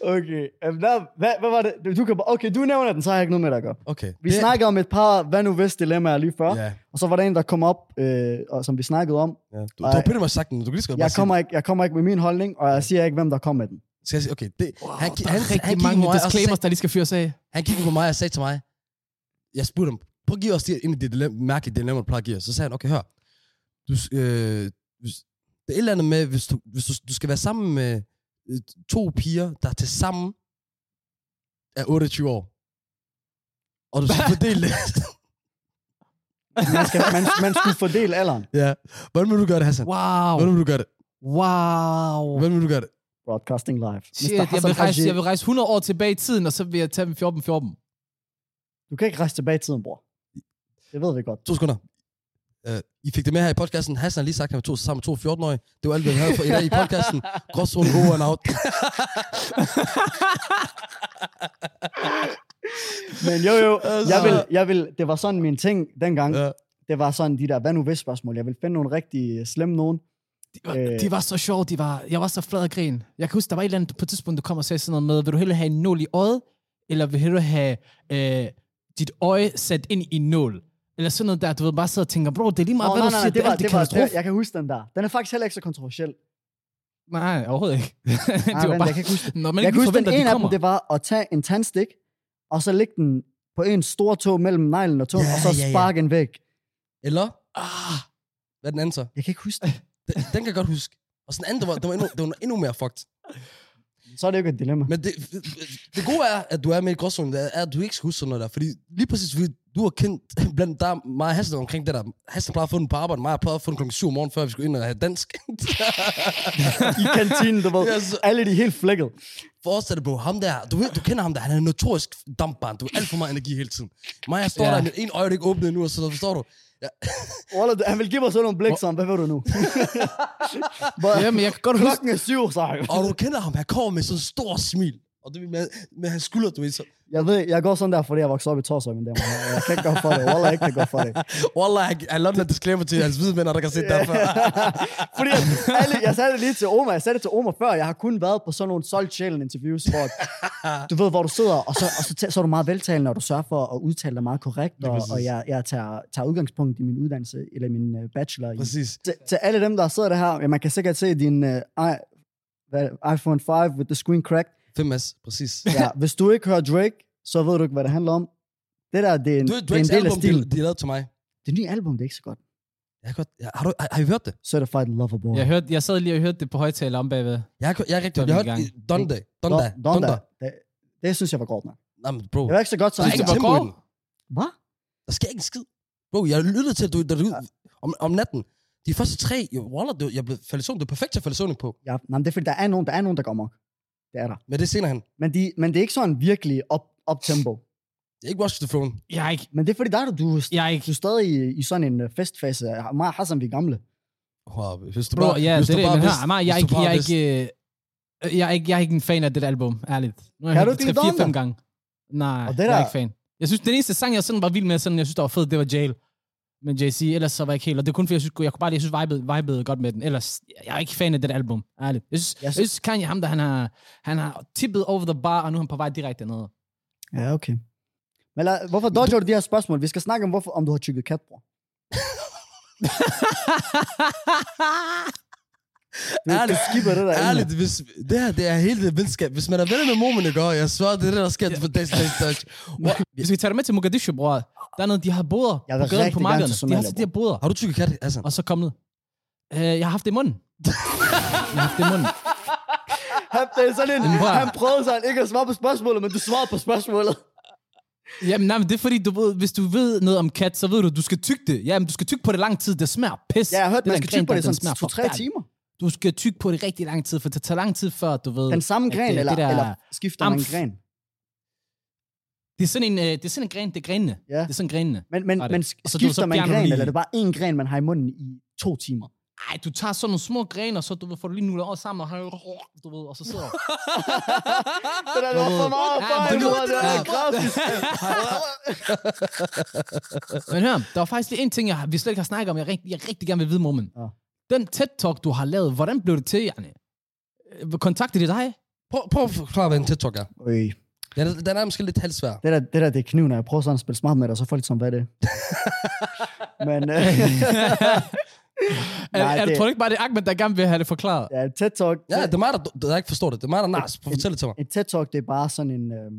Okay. Øhm, der, hvad, hvad var det? Du, kan, okay, du nævner den, så har jeg ikke noget med dig at gøre. Okay. Vi det... snakkede om et par hvad nu hvis dilemmaer lige før. Ja, Og så var der en, der kom op, øh, og som vi snakkede om. ja. Du, du har pretty much sagt den. Du kan lige bare Jeg kommer, ikke, jeg kommer ikke med min holdning, og jeg siger ikke, hvem der kom med den. Skal jeg sige, okay. Det, Wow, han, der han, er rigtig han, mange mig, og disclaimers, sagde, der lige skal fyres af. han kiggede på mig og sagde til mig, jeg spurgte ham, prøv at give os det ind i det dilemma, mærkelige dilemma, du plejer at give os. Så sagde han, okay, hør. Du, øh, hvis, det er et eller andet med, hvis du, hvis du, du skal være sammen med øh, to piger, der til sammen er 28 år. Og du skal fordele det. Man, skal, man, man skulle fordele alderen. ja. Hvordan vil du gøre det, Hassan? Wow. Hvordan vil du gøre det? Wow. Hvordan vil du gøre det? Broadcasting live. Shit, jeg vil, rejse, jeg vil rejse 100 år tilbage i tiden, og så vil jeg tage dem 14 14. Du kan ikke rejse tilbage i tiden, bror. Det ved vi godt. To sekunder. Uh, I fik det med her i podcasten. Hassan har lige sagt, at han var to, sammen med to 14-årige. Det var alt, vi havde for i dag i podcasten. Gråzone, over and out. Men jo, jo, Altså. jeg vil, jeg vil, det var sådan min ting dengang. Ja. Det var sådan de der, hvad nu hvis spørgsmål. Jeg vil finde nogle rigtig slemme nogen. De var, Øh. de var så sjove, de var, jeg var så flad og grin. Jeg kan huske, der var et eller andet på et tidspunkt, du kom og sagde sådan noget med, vil du hellere have en nål i øjet, eller vil du hellere have øh, dit øje sat ind i en nål? Eller sådan noget der, du ved, bare sidder og tænker, bro, det er lige meget, Åh, hvad nej, du nej, siger, nej, det var, alt, det var, det, jeg kan huske den der. Den er faktisk heller ikke så kontroversiel. Nej, overhovedet ikke. det Nej, var vent, bare, jeg kan ikke huske det. når man Jeg ikke kan huske, den at en de af dem, det var at tage en tandstik, og så lægge den på en stor tog mellem neglen og tåen, Ja, og så ja, ja. sparke en væg. Eller, Ah, hvad er den anden så? Jeg kan ikke huske det. Den, den kan jeg godt huske. Og sådan anden, det var, det var, endnu, det var endnu mere fucked. Så er det jo ikke et dilemma. Men det, det gode er, at du er med i gråzonen, det er, at du ikke skal huske sådan noget der. Fordi lige præcis, fordi du har kendt blandt der mig og Hassan omkring det der. Hassan plejede at få den på arbejde, mig plejede at få den klokken 7 om morgenen, før vi skulle ind og have dansk. I kantinen, du ved. Ja, så- Alle de er helt flækket. Forestil dig, bro, ham der, du, ved, du kender ham der, han er en notorisk dampbarn, du har alt for meget energi hele tiden. Mig, jeg står Ja. der med en øje, der ikke åbnet endnu, og så forstår du. Han vil give mig sådan nogle blik som, hvad ved du nu? Jamen, jeg kan godt huske, Klokken er syv, så Og du kender ham, han kommer med sådan en stor smil. Og det med, med hans skulder, du ved. Så, Jeg ved, jeg går sådan der, fordi jeg voksede op i Torsøj, men det er Jeg kan ikke gå for det. Wallah, jeg kan gå for det. Wallah, jeg, jeg lavede en disclaimer til hans hvide venner, der kan se det derfor. Fordi at alle, jeg sagde det lige til Oma, jeg sagde det til Oma før, jeg har kun været på sådan nogle solgt sjælen interviews, hvor du ved, hvor du sidder, og så, og så, tæ- så er du meget veltalende, og du sørger for at udtale dig meget korrekt, og, og jeg, jeg tager, tager udgangspunkt i min uddannelse, eller min uh, bachelor. I, Præcis. til, til alle dem, der sidder der her, ja, man kan sikkert se din uh, i, iPhone 5 with the screen cracked. 5S, præcis. Ja, hvis du ikke hører Drake, så ved du ikke, hvad det handler om. Det der, det er en, Du det er en del af album, de, stilen. de lavede til mig. Det nye album, det er ikke så godt. Jeg har, godt, jeg, har, du, har, har I hørt det? Certified Lover Boy. jeg, hørte, jeg sad lige og hørte det på højtaler om bagved. Jeg har, jeg har rigtig jeg gang. Donda. Donda. Donda. Donda. Det, det synes jeg var godt nok. Nej, men bro. Det var ikke så godt som Der er ikke tempo i den. Hvad? Der sker ikke en skid. Bro, jeg lyttede til, at du, da du, om, om natten. De første tre, jo, Wallah, du, jeg blev faldet i søvn. Det er perfekt til at falde i søvn på. Ja, nej, men det er fordi, der er nogen, der er nogen, der går mok. Det er der. Men det er senere hen. Men, de, men det er ikke sådan virkelig op, op tempo. Det er ikke Watch the Throne. Jeg er ikke, Men det er fordi, der er du, du, jeg er ikke du er stadig i, i sådan en øh, festfase. Mig og Hassan, vi er gamle. Wow, hvis du Bro, bare, ja, hvis det er Men Amar, jeg er ikke, jeg er ikke, øh, jeg er ikke, jeg er ikke en fan af det album, ærligt. Nu har jeg du hørt det lide 3-4-5 Donda? gange. Nej, Og det jeg er ikke fan. Jeg synes, den eneste sang, jeg sådan var vild med, sådan, jeg synes, der var fed, det var Jail. Men JC, ellers så var jeg ikke helt. Og det er kun fordi, jeg synes, jeg kunne bare jeg synes, vibede, vibede godt med den. Ellers, jeg er ikke fan af det album, ærligt. Jeg synes, Jeg jeg synes Kanye, ham der, han har, han har tippet over the bar, og nu er han på vej direkte ned. Ja, okay. Men lad, hvorfor dodger du de her spørgsmål? Vi skal snakke om, hvorfor, om du har tykket kat, bror. Du, du Ærligt. skipper det der. Ærligt, hvis, det her, det er hele det venskab. Hvis man er venner med Momen, ikke? Jeg svarer, det er det, der sker for dags, dags, dags. Wow. Vi skal tage dig med til Mogadishu, bror. Der er noget, de har boder Jeg på gaden på markederne. De har de her boder. Har du tykket kat, Hassan? Og så kom ned. Øh, jeg har haft det i munden. jeg har haft det i munden. Han, det er sådan en, han prøvede sådan ikke at svare på spørgsmålet, men du svarede på spørgsmålet. Jamen, nej, men det er fordi, du ved, hvis du ved noget om kat, så ved du, du skal tygge det. Jamen, du skal tygge på det lang tid. Det smager pis. Ja, jeg har hørt, Den man skal tykke på det sådan smager to-tre forfærdeligt. timer. Du skal tygge på det rigtig lang tid, for det tager lang tid før, du ved... Den samme gren, det- eller, det der eller skifter man amf. gren? Det er sådan en, øh, det er sådan en gren, det er grenene. Ja. Det er sådan grenene. Men, men, det. men Og så du- så skifter man du gren, eller er det bare én gren, man har i munden i to timer? Ej, du tager sådan nogle små grene, og så du får du lige nullet over sammen, og du ved, og så sidder Det der, der var for meget Ja, fejl, det det ja. gratis. Men hør, der var faktisk lige en ting, jeg, vi slet ikke har snakket om, jeg rigtig, jeg rigtig gerne vil vide, Mormen. Ja. Den TED-talk, du har lavet, hvordan blev det til, Janne? Øh, Kontaktede de dig? Prøv, prøv at forklare, hvad en TED-talk er. Øj, Den er, den er måske lidt halvsvær. det der, det der, det er kniven, når jeg prøver sådan at spille smart med dig, så får lidt som, hvad er det? Men, øh, er, Nej, er, det- tror du ikke bare, det er Ahmed, der gerne vil have det forklaret? ja, TED-talk, Ja, det er mig, der, der ikke forstår det. Det er mig, der er. Prøv at fortælle det til mig. En TED-talk, det er bare sådan en... Øh,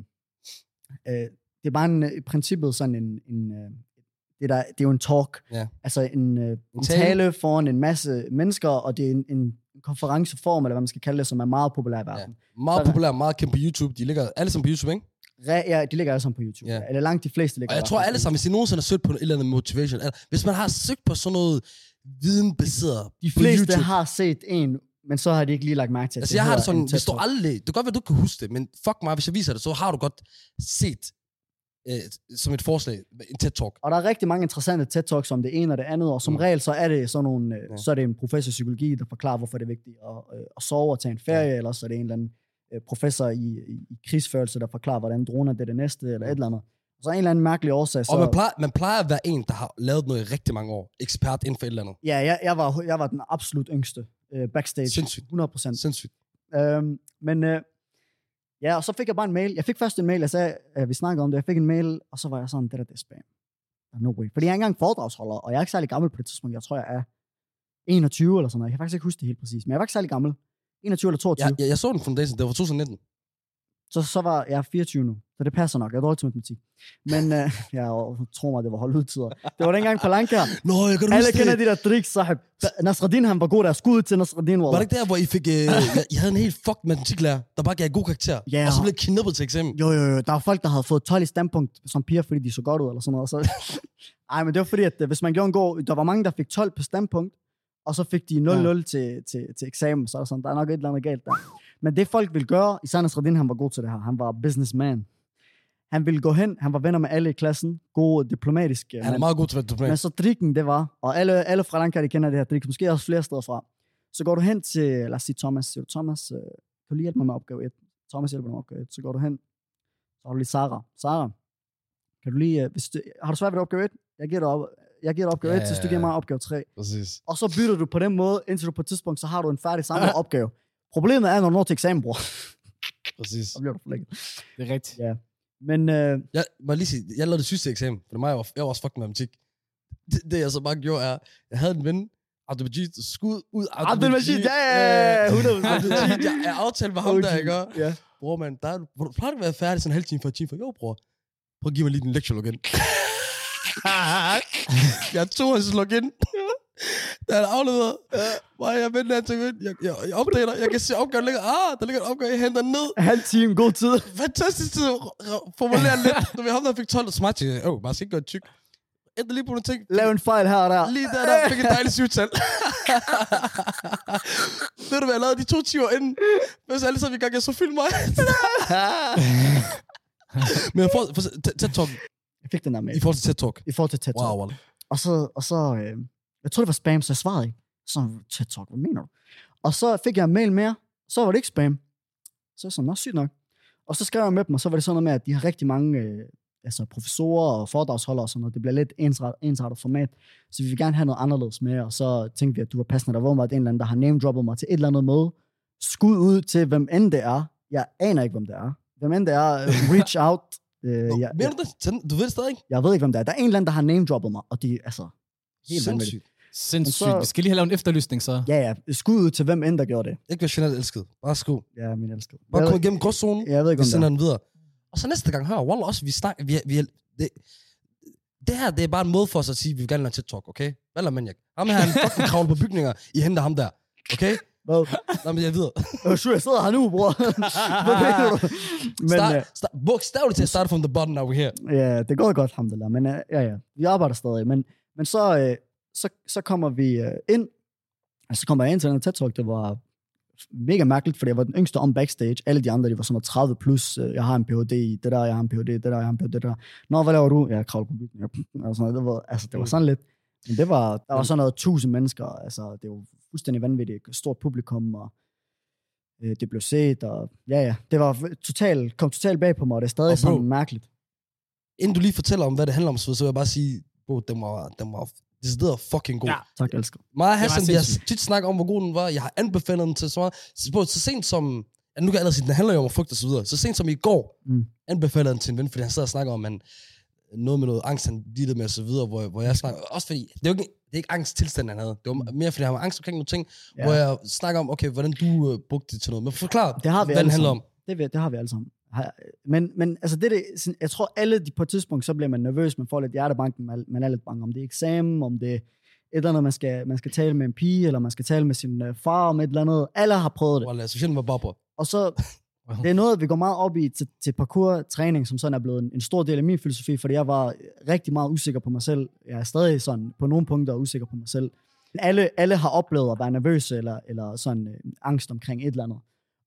øh, det er bare en, øh, i princippet sådan en... en øh, det, der, det er jo en talk. Ja. Altså en, øh, en tale. tale foran en masse mennesker, og det er en, en konferenceform, eller hvad man skal kalde det, som er meget populær i verden. Meget Sådan. populær, meget kendt på YouTube. De ligger alle sammen på YouTube, ikke? Ja. ja, de ligger alle sammen på YouTube. Ja. Ja. Eller langt de fleste ligger Og jeg tror alle sammen, hvis I nogensinde har søgt på en eller anden motivation, eller hvis man har søgt på sådan noget videnbaseret De fleste YouTube. har set en, men så har de ikke lige lagt mærke til, at Altså, jeg har det sådan, hvis du aldrig... Det kan godt være, du kan huske det, men fuck mig, hvis jeg viser det, så har du godt set øh, som et forslag en TED-talk. Og der er rigtig mange interessante TED-talks om det ene og det andet, og som Mm. regel så er det sådan nogle, Ja. ja. så er det en professor i psykologi, der forklarer, hvorfor det er vigtigt at, øh, at sove og tage en ferie, ja. eller så er det en eller anden øh, professor i, i, krigsførelse, der forklarer, hvordan droner det er det næste, eller et eller andet. Så en eller anden mærkelig årsag, så... Og man plejer, man plejer at være en, der har lavet noget i rigtig mange år. Ekspert inden for et eller andet. Ja, jeg, jeg, var, jeg var den absolut yngste øh, backstage. Sindssygt. 100 procent. Sindssygt. Øhm, men øh, ja, og så fik jeg bare en mail. Jeg fik først en mail, jeg sagde, at vi snakkede om det. Jeg fik en mail, og så var jeg sådan, det der, det er spam. No way. Fordi jeg er ikke engang foredragsholder, og jeg er ikke særlig gammel på det tidspunkt. Jeg tror, jeg er 21 eller sådan noget. Jeg kan faktisk ikke huske det helt præcis, men jeg var ikke særlig gammel. 21 eller 22. Jeg, jeg, jeg så den foundation, det var 2019. Så, så var jeg 24 nu, så det passer nok. Jeg er dårlig til matematik. Men øh, jeg tror mig, det var holdudtider. Det var dengang på Lanka. Nå, jeg kan Alle kender det. de der tricks, sahib. Nasreddin, han var god der. Skud til Nasreddin, Var wallah. det ikke der, hvor I fik... Øh, jeg, jeg havde en helt fucked matematiklærer, der bare gav god karakter. Ja. Og så blev kidnappet til eksamen. Jo, jo, jo. Der var folk, der havde fået 12 i standpunkt som piger, fordi de så godt ud, eller sådan noget. Så... Ej, men det var fordi, at øh, hvis man gjorde en god... Der var mange, der fik 12 på standpunkt, og så fik de 0-0 ja. til, til, til eksamen. Så er der sådan, der er nok et eller andet galt der. Men det folk ville gøre, især Nasreddin, han var god til det her. Han var businessman. Han ville gå hen, han var venner med alle i klassen. God diplomatisk øh, Han er mand. meget god til at være Men så drikken, det var, og alle, alle fra Lanka, de kender det her drik, måske også flere steder fra. Så går du hen til, lad os sige Thomas, siger du, Thomas, øh, kan du lige hjælpe mig med opgave 1? Thomas hjælper dig med opgave 1. Så går du hen, så har du lige Sara. Sara, kan du lige, øh, hvis du, har du svært ved opgave 1? Jeg giver dig, op, jeg giver dig opgave Ja, 1, ja, så du ja. giver mig opgave 3. Præcis. Og så bytter du på den måde, indtil du på et tidspunkt, så har du en færdig samme opgave. Problemet er, når du når til eksamen, bror, Præcis. så bliver du forlænget. Det er rigtigt. Ja. Men øh, Jeg, må lige sige, jeg lavede det sidste eksamen, for mig, jeg var, jeg var også fucking matematik. Det, det, jeg så bare gjorde, er, jeg havde en ven, Abdelmajid, skud ud Abdelmajid, ja, ja, ja, 100%. Abdelmajid, jeg, jeg aftalte med ham der, ikke? Ja. Bror, man, der, er du- plejer at være færdig sådan en halv time før, time før. Jo, bror. Prøv at give mig lige din lektie login. jeg tog hans login. Da han afleveret, var jeg venter til jeg, jeg, jeg, jeg opdater, jeg kan se opgaven ligger, ah, der ligger en opgave, jeg henter ned. Halv time, god tid. Fantastisk tid formulere lidt. Når vi ham der fik 12, så smart til, åh, man skal ikke gøre tyk. Ændre lige på nogle ting. Lav en fejl her og der. Lige der, der fik et dejligt syvtal. Ved du hvad, jeg lavede de to timer inden, mens alle sammen i gang, jeg så film mig. Men jeg får, for, TED Talk, Jeg fik den der med. i forhold til TED Talk. I forhold til TED Talk. Wow, wow. Og så, og så øh, jeg tror det var spam, så jeg svarede ikke. Så TED Talk, hvad mener du? Og så fik jeg en mail mere, så var det ikke spam. Så er jeg sådan, nå sygt nok. Og så skrev jeg med dem, og så var det sådan noget med, at de har rigtig mange øh, altså professorer og foredragsholdere og sådan noget. Det bliver lidt ensret, ensrettet format. Så vi vil gerne have noget anderledes med, og så tænkte vi, at du var passende. Der var åbenbart en eller anden, der har name-droppet mig til et eller andet møde. Skud ud til, hvem end det er. Jeg aner ikke, hvem det er. Hvem end det er, øh, reach out. Øh, jeg, Mener du ved det stadig ikke? jeg ved ikke, hvem det er. Der er en eller anden, der har name-droppet mig, og de altså helt vanvittigt. Sindssygt. Så- Vi skal lige have lavet en efterlysning, så. Ja, ja. Skud ud til hvem end, der gjorde det. Ikke være generelt elsket. Bare skud. Ja, min elskede. Bare Jeg kom ved, igennem gråzonen. jeg ved ikke, Vi om sender det den videre. Og så næste gang, hør, Wallah også, vi snakker, vi, vi, det, det her, det er bare en måde for os at sige, at vi vil gerne lave TikTok, okay? Hvad men jeg? Ham her, han fucking kravler på bygninger, I henter ham der, okay? Hvad? Nå, men jeg ved. Øh, sure, jeg sidder her nu, bror. Hvad mener du? Men, Start, øh, start, bogstaveligt til at starte from the bottom, now we're here. Ja, det går godt, ham der. Men øh, ja, ja, vi arbejder stadig. Men, men så, øh, så, så kommer vi øh, ind, og så kommer jeg ind til den TED Talk, det var mega mærkeligt, fordi jeg var den yngste om backstage. Alle de andre, de var sådan noget 30 plus. Øh, Jeg har en Ph.D. i det der, jeg har en Ph.D. i det der, jeg har en Ph.D. der. Nå, hvad laver du? Jeg kravler på bygningen. Og sådan noget. Det var, altså, det var sådan lidt. Men det var, der var sådan noget tusind mennesker. Altså, det var fuldstændig vanvittigt. Stort publikum, og øh, det blev set, og ja, ja. Det var totalt, kom totalt bag på mig, og det er stadig Og bro, sådan mærkeligt. Inden du lige fortæller om, hvad det handler om, så vil jeg bare sige, bro, den var, den var decideret fucking god. Ja. Tak, jeg elsker. Mig og Hassan, vi har tit snakket om, hvor god den var. Jeg har anbefalet den til så meget. Så, så sent som... Ja, nu kan jeg allerede sige, den handler jo om frygt og så videre. Så sent som i går, Mm. anbefalede den til en ven, fordi han sad og snakker om, man, noget med noget angst, han lidede med og så videre, hvor, hvor jeg snakker, også fordi, det er jo ikke, det er ikke angsttilstand, han havde. Det var mere, fordi han var angst omkring nogle ting, Ja. hvor jeg snakker om, okay, hvordan du øh, brugte det til noget. Men forklar, Det har vi hvad den handler om. Det, det har vi alle sammen. Men, men altså det, det, jeg tror alle de, på et tidspunkt, så bliver man nervøs, man får lidt hjertebanken, man, man er lidt bange om det er eksamen, om det er et eller andet, man skal, man skal tale med en pige, eller man skal tale med sin øh, far om et eller andet. Alle har prøvet det. Wallah, specielt med Barbara. Og så, det er noget, vi går meget op i til, til parkour-træning, som sådan er blevet en, en stor del af min filosofi, fordi jeg var rigtig meget usikker på mig selv. Jeg er stadig sådan på nogle punkter usikker på mig selv. Alle, alle har oplevet at være nervøse eller, eller sådan øh, angst omkring et eller andet.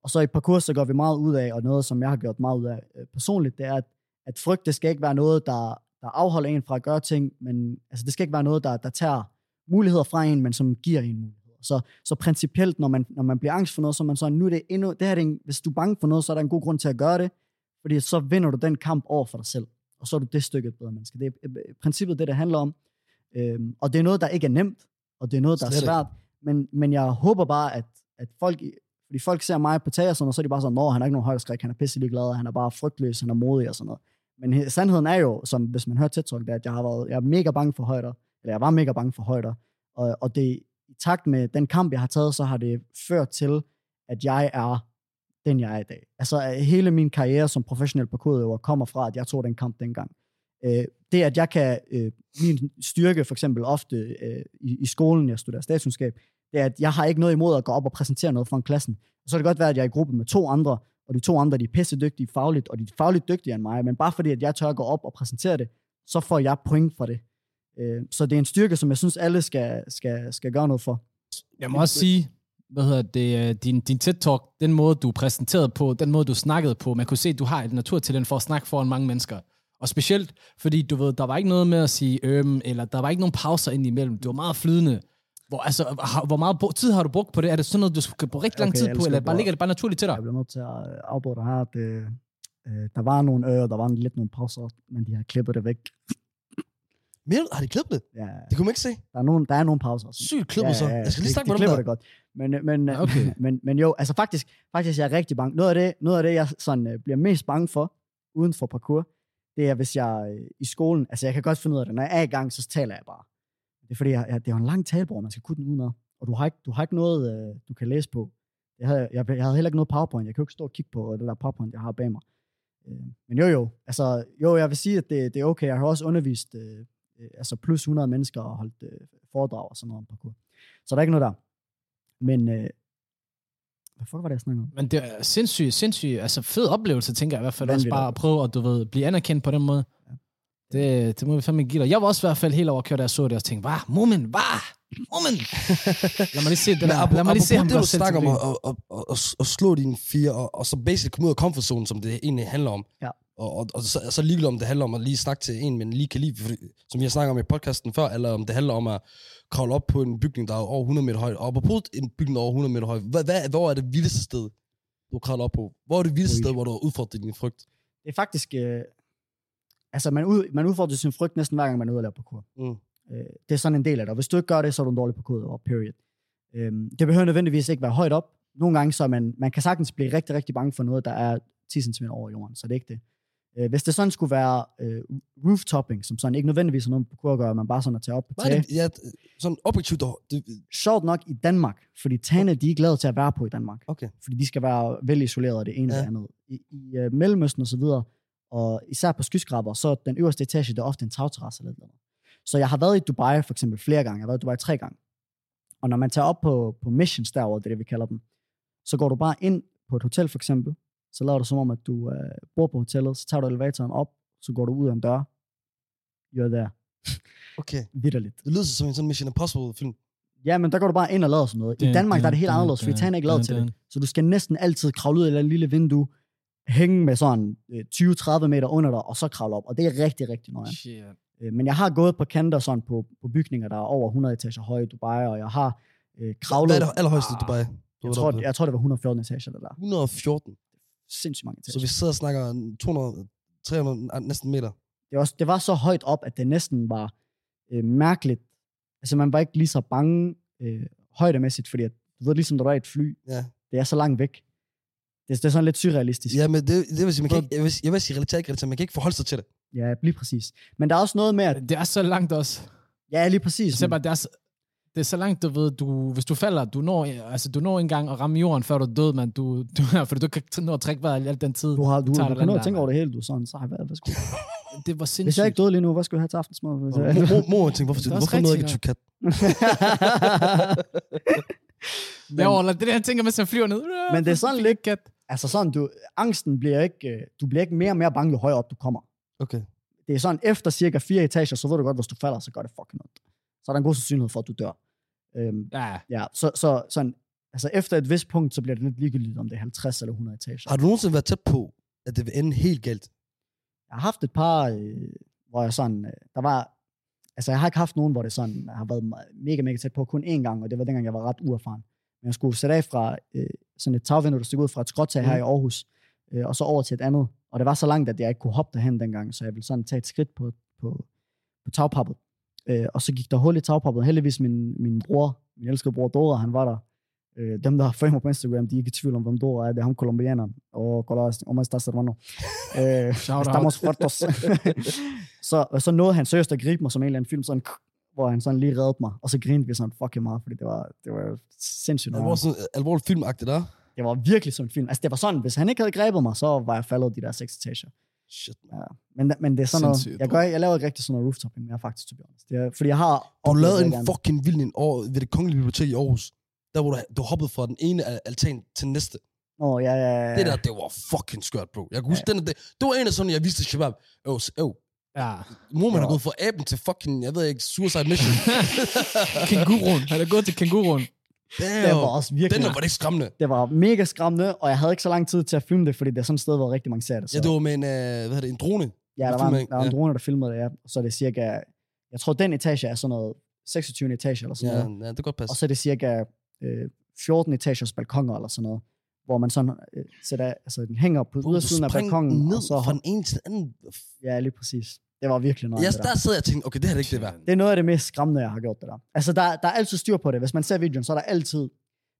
Og så i parkour, så går vi meget ud af, og noget, som jeg har gjort meget ud af øh, personligt, det er, at, at frygt, det skal ikke være noget, der, der afholder en fra at gøre ting, men altså, det skal ikke være noget, der, der tager muligheder fra en, men som giver en muligheder. Så, så principielt, når man, når man bliver angst for noget, så er man sådan, nu er det endnu, det her er det en, hvis du er bange for noget, så er der en god grund til at gøre det, fordi så vinder du den kamp over for dig selv, og så er du det stykke bedre menneske. Det er øh, princippet det, det handler om. Øhm, og det er noget, der ikke er nemt, og det er noget, der er Slet ikke. svært, men, men jeg håber bare, at, at folk, fordi folk ser mig på tag og sådan noget, så er de bare sådan, nå, han er ikke nogen højdeskræk, han er pisselig glad, han er bare frygtløs, han er modig og sådan noget. Men sandheden er jo, som hvis man hører tæt det er, at jeg har været, jeg er mega bange for højder, eller jeg var mega bange for højder, og, og det, i takt med den kamp, jeg har taget, så har det ført til, at jeg er den, jeg er i dag. Altså hele min karriere som professionel parkourøver kommer fra, at jeg tog den kamp dengang. Øh, det, at jeg kan, øh, min styrke for eksempel ofte øh, i, i skolen, jeg studerer statskundskab, det er, at jeg har ikke noget imod at gå op og præsentere noget for en klassen. Og så kan det godt være, at jeg er i gruppe med to andre, og de to andre, de er pisse dygtige fagligt, og de er fagligt dygtigere end mig, men bare fordi, at jeg tør at gå op og præsentere det, så får jeg point for det. Øh, så det er en styrke, som jeg synes, alle skal, skal, skal gøre noget for. Jeg må også sige, hvad hedder det, øh, din, din TED-talk, den måde, du præsenterede på, den måde, du snakkede på, man kunne se, at du har et naturtalent for at snakke foran mange mennesker. Og specielt, fordi du ved, der var ikke noget med at sige øhm, eller der var ikke nogen pauser ind imellem. Det var meget flydende. Hvor, altså, har, hvor meget tid har du brugt på det? Er det sådan noget, du skal bruge rigtig lang Okay, tid på, eller bare ligger det bare naturligt til dig? Jeg bliver nødt til at øh, afbryde dig her. Det, øh, der var nogle ører, der var lidt nogle pauser, men de har klippet det væk. Men har de klippet det? Ja, Det kunne man ikke se. der, er nogle, der er nogle pauser. Sygt klippet så. Jeg skal lige de, snakke de med dem klipper der. det godt. Men, øh, men, Ja, okay. men, men jo, altså faktisk, faktisk jeg er rigtig bange. Noget af det, noget af det jeg sådan, øh, bliver mest bange for, uden for parkour, det er, hvis jeg øh, i skolen, altså jeg kan godt finde ud af det, når jeg er i gang, så taler jeg bare. Det er fordi, jeg, jeg, det er jo en lang talbror, man skal kunne den udenad. Og du har ikke, du har ikke noget, øh, du kan læse på. Jeg havde, jeg, jeg havde heller ikke noget PowerPoint. Jeg kan jo ikke stå og kigge på det der PowerPoint, jeg har bag mig. Øh, men jo jo, altså jo, jeg vil sige, at det, det er okay. Jeg har også undervist øh, øh, altså plus 100 mennesker og holdt øh, foredrag og sådan noget om parkour. Så der er ikke noget der. Men, øh, hvad fuck var det, jeg snakkede om? Men det er sindssygt, sindssygt, altså fed oplevelse, tænker jeg i hvert fald også Vanvittig bare at prøve at, du ved, blive anerkendt på den måde. Det, det må vi fandme give dig. Jeg var også i hvert fald helt overkørt, da jeg så det, og tænkte, hvad? Moment, hvad? Moment! Lad mig lige se det der. Lad mig lige se ham det, du snakker om at, at, at, at, slå dine fire, og, og så basic komme ud af comfort zone, som det egentlig handler om. Ja. Og, og, og så, så ligegyldigt om det handler om at lige snakke til en, men lige kan lide, fordi, som jeg snakker om i podcasten før, eller om det handler om at kravle op på en bygning, der er over 100 meter høj. Og apropos en bygning der er over 100 meter høj, hvad, hvad, hvor er det vildeste sted, du kravler op på? Hvor er det vildeste sted, hvor du har udfordret din frygt? Det er faktisk... Øh, altså, man, ud, man udfordrer sin frygt næsten hver gang, man er ude og lave parkour. Mm. Øh, det er sådan en del af det. Og hvis du ikke gør det, så er du en dårlig parkour, period. Øhm, det behøver nødvendigvis ikke være højt op. Nogle gange så man, man kan sagtens blive rigtig, rigtig bange for noget, der er 10 cm over jorden, så det er ikke det. Øh, hvis det sådan skulle være øh, rooftopping, som sådan ikke nødvendigvis har noget med parkour at gøre, man bare sådan at tage op på tage. det? Ja, sådan objektivt. og- Det, Sjovt nok i Danmark, fordi tagene, de er ikke lavet til at være på i Danmark. okay. fordi de skal være vel isoleret af det ene Ja. det andet. I, i uh, Mellemøsten og så videre, Og især på skyskraber, så den øverste etage, det er ofte en tagterrasse eller et eller andet. Så jeg har været i Dubai for eksempel flere gange. Jeg har været i Dubai tre gange. Og når man tager op på, på missions derovre, det er det, vi kalder dem, så går du bare ind på et hotel for eksempel, så laver du som om, at du øh, bor på hotellet, så tager du elevatoren op, så går du ud af en dør, you're there, Okay. vidderligt. Det lyder som en sådan Mission Impossible film. Ja, men der går du bare ind og laver sådan noget. I Danmark der er det helt anderledes, fordi Tan er ikke lavet til det. Så du skal næsten altid kravle ud af et lille vindue, hænge med sådan øh, 20-30 meter under dig, og så kravle op. Og det er rigtig, rigtig nøje. Shit. Øh, Men jeg har gået på kanter sådan på, på bygninger, der er over 100 etager høje i Dubai, og jeg har øh, kravlet... Hvad er det allerhøjeste i Dubai? Du Jeg var tror, jeg tror, det var 114 etager, det der. 114. Sindssygt mange etager. Så vi sidder og snakker 200, 300, ah, næsten meter. det, var, også, det var så højt op, at det næsten var øh, mærkeligt. Altså, man var ikke lige så bange øh, højdemæssigt, fordi at, du ved, ligesom når du er i et fly, Ja. det er så langt væk. Det, det er sådan lidt surrealistisk. Ja, men det, det vil sige, man kan ikke, jeg vil, jeg vil sige relateret, ikke relateret, man kan ikke forholde sig til det. ja, lige præcis. Men der er også noget med, at... Det er så langt også. Ja, lige præcis. Så bare, det, er så, det er så langt, du ved, du, hvis du falder, du når, altså, du når engang at ramme jorden, før du er død, men du, du, fordi du kan ikke nå at trække vejret i al den tid. Du har, du, du det kan nå at tænke der, over det hele, du er sådan, så har jeg været, hvad skulle Det var Hvis jeg sindssygt. ikke døde lige nu, hvad skulle jeg have til aftensmad? Mor, jeg... mor, mor tænkte, hvorfor, hvorfor nåede jeg ikke kat? Ja, eller det er det, han tænker, mens han flyver ned. Men det er sådan lidt-. Altså sådan, du, angsten bliver ikke, øh, du bliver ikke mere og mere bange, jo højere op du kommer. Okay. Det er sådan, efter cirka fire etager, så ved du godt, hvis du falder, så gør det fucking ondt. Så er der en god sandsynlighed for, at du dør. Øhm, Ja, ja, så, så sådan, altså efter et vist punkt, så bliver det lidt ligegyldigt, om det er 50 eller 100 etager. Har du nogensinde været tæt på, at det vil ende helt galt? Jeg har haft et par, øh, hvor jeg sådan, øh, der var, altså jeg har ikke haft nogen, hvor det sådan, har været me- mega, mega tæt på, kun én gang, og det var dengang, jeg var ret uerfaren. Men jeg skulle sætte af fra øh, sådan et tagvindue, der stod ud fra et skråtag her Mhm. i Aarhus, øh, og så over til et andet. Og det var så langt, at jeg ikke kunne hoppe derhen dengang, så jeg ville sådan tage et skridt på, på, på tagpappet. Øh, og så gik der hul i tagpappet. Heldigvis min, min bror, min elskede bror Dora, han var der. Øh, dem, der følger mig på Instagram, de er ikke i tvivl om, hvem Dora er. Det er ham kolumbianeren. Og colas, ¿cómo estás, hermano? Øh, estamos fuertes. så, så nåede han seriøst at gribe mig som en eller anden film, sådan, hvor han sådan lige reddede mig. Og så grinede vi sådan fucking meget, fordi det var, det var sindssygt. Det var sådan alvorligt filmagtigt der. Det var virkelig som en film. Altså, det var sådan, hvis han ikke havde grebet mig, så var jeg faldet de der seks etager. Shit. Ja. Men, men det er sådan Sindssygt, noget, jeg, gør, jeg laver ikke rigtig sådan noget rooftoping mere, faktisk, to be honest. Det er, fordi jeg har... Du lavede en gerne. fucking vild en over ved det kongelige bibliotek i Aarhus. Der hvor du, du hoppede fra den ene al- altan til næste. Nå, ja, ja, ja. Det der, det var fucking skørt, bro. Jeg kan huske, den, det, det var en af sådan, jeg viste til Shabab. Øv, øv. Ja. Mor, man Ja. er gået fra aben til fucking, jeg ved ikke, suicide mission. Kænguruen. Han er gået til kænguruen. Det var Damn. også virkelig... Den der var det skræmmende. Det var mega skræmmende, og jeg havde ikke så lang tid til at filme det, fordi det er sådan et sted, hvor rigtig mange ser det. Så. Ja, det var med en, øh, hvad hedder det, en drone. Ja, der Der var, en, der var en drone, der filmede det, ja. Så er det cirka, jeg tror, den etage er sådan noget 26 etage eller sådan Ja, noget. ja, det kan godt passe. Og så er det cirka øh, 14 etagers balkonger eller sådan noget, hvor man sådan øh, sætter, altså den hænger på ydersiden af balkongen, ned og så, fra den ene til den anden. ja, lige præcis. Det var virkelig noget. Ja, det der. der sidder jeg og tænker, okay, det her er ikke det værd. Det er noget af det mest skræmmende, jeg har gjort det der. Altså, der, der er altid styr på det. Hvis man ser videoen, så er der altid...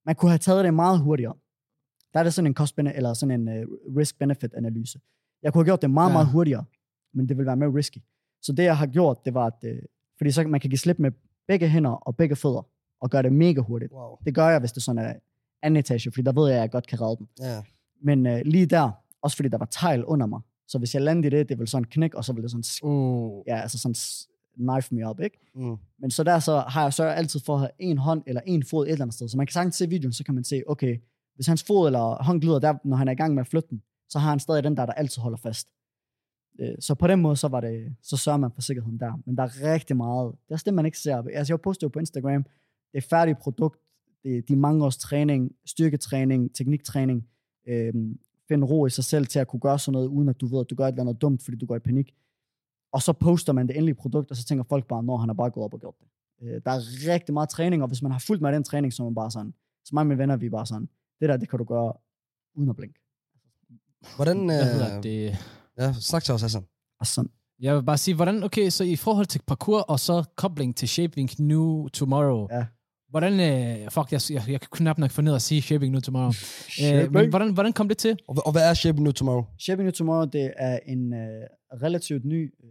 Man kunne have taget det meget hurtigere. Der er det sådan en cost eller sådan en uh, risk-benefit-analyse. Jeg kunne have gjort det meget, Ja. meget hurtigere, men det ville være mere risky. Så det, jeg har gjort, det var, at... Uh, fordi så man kan give slip med begge hænder og begge fødder, og gøre det mega hurtigt. Wow. Det gør jeg, hvis det sådan er anden etage, fordi der ved jeg, at jeg godt kan redde den. Ja. Men uh, lige der, også fordi der var tegl under mig, så hvis jeg landede i det, det ville sådan knække, og så ville det sådan, Uh. ja, altså sådan knife me up, ikke? Mm. Men så der så har jeg så altid for at have en hånd eller en fod et eller andet sted. Så man kan sagtens se videoen, så kan man se, okay, hvis hans fod eller hånd glider der, når han er i gang med at flytte den, så har han stadig den der, der altid holder fast. Øh, Så på den måde, så, var det, så sørger man for sikkerheden der. Men der er rigtig meget. Det er også det, man ikke ser. Altså, jeg postede jo på Instagram, det er færdigt produkt, det er de mange års træning, styrketræning, tekniktræning, øh, finde ro i sig selv til at kunne gøre sådan noget, uden at du ved, at du gør et eller andet dumt, fordi du går i panik. Og så poster man det endelige produkt, og så tænker folk bare, når han har bare gået op og gjort det. Øh, der er rigtig meget træning, og hvis man har fulgt med den træning, så er man bare sådan, så og mine venner, vi er bare sådan, det der, det kan du gøre uden at blinke. Hvordan, Hvad hedder øh, det? ja, snak til os, Hassan. Sådan, Jeg vil bare sige, hvordan, okay, så i forhold til parkour, og så kobling til Shaping New Tomorrow, Ja. Hvordan, øh, fuck, jeg, jeg, jeg kan knap nok få ned at sige Shaping New Tomorrow. øh, Shaping. men hvordan, hvordan kom det til? Og, og hvad er Shaping New Tomorrow? Shaping New Tomorrow, det er en øh, relativt ny øh,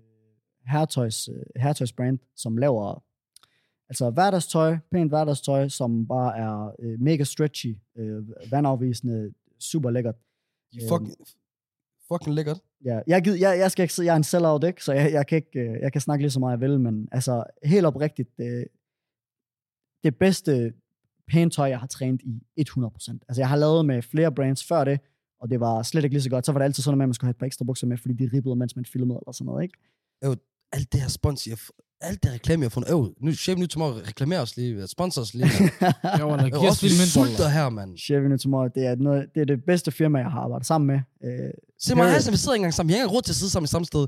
herretøjs, øh, herretøjsbrand, som laver altså hverdagstøj, pænt hverdagstøj, som bare er øh, mega stretchy, øh, vandafvisende, super lækkert. De fucking, fucking lækkert. Ja, jeg, gid, jeg, jeg skal ikke jeg er en sellout, ikke? Så jeg, jeg, kan ikke, øh, jeg kan snakke lige så meget, jeg vil, men altså, helt oprigtigt, det, det bedste pænt tøj, jeg har trænet i 100%. Altså, jeg har lavet med flere brands før det, og det var slet ikke lige så godt. Så var det altid sådan, at man skulle have et par ekstra bukser med, fordi de ribbede, mens man filmede eller sådan noget, ikke? Alt det her spons, jeg, alt det reklame, jeg har fundet. Øh, nu, Chef New Tomorrow reklamerer os lige, sponsor os lige. Jeg er os også lidt sulter her, mand. Chef New Tomorrow, det er, noget, det er det bedste firma, jeg har arbejdet sammen med. Øh, Se mig. Hassan, vi sidder ikke engang sammen. Vi har ikke råd til at sidde sammen i samme sted.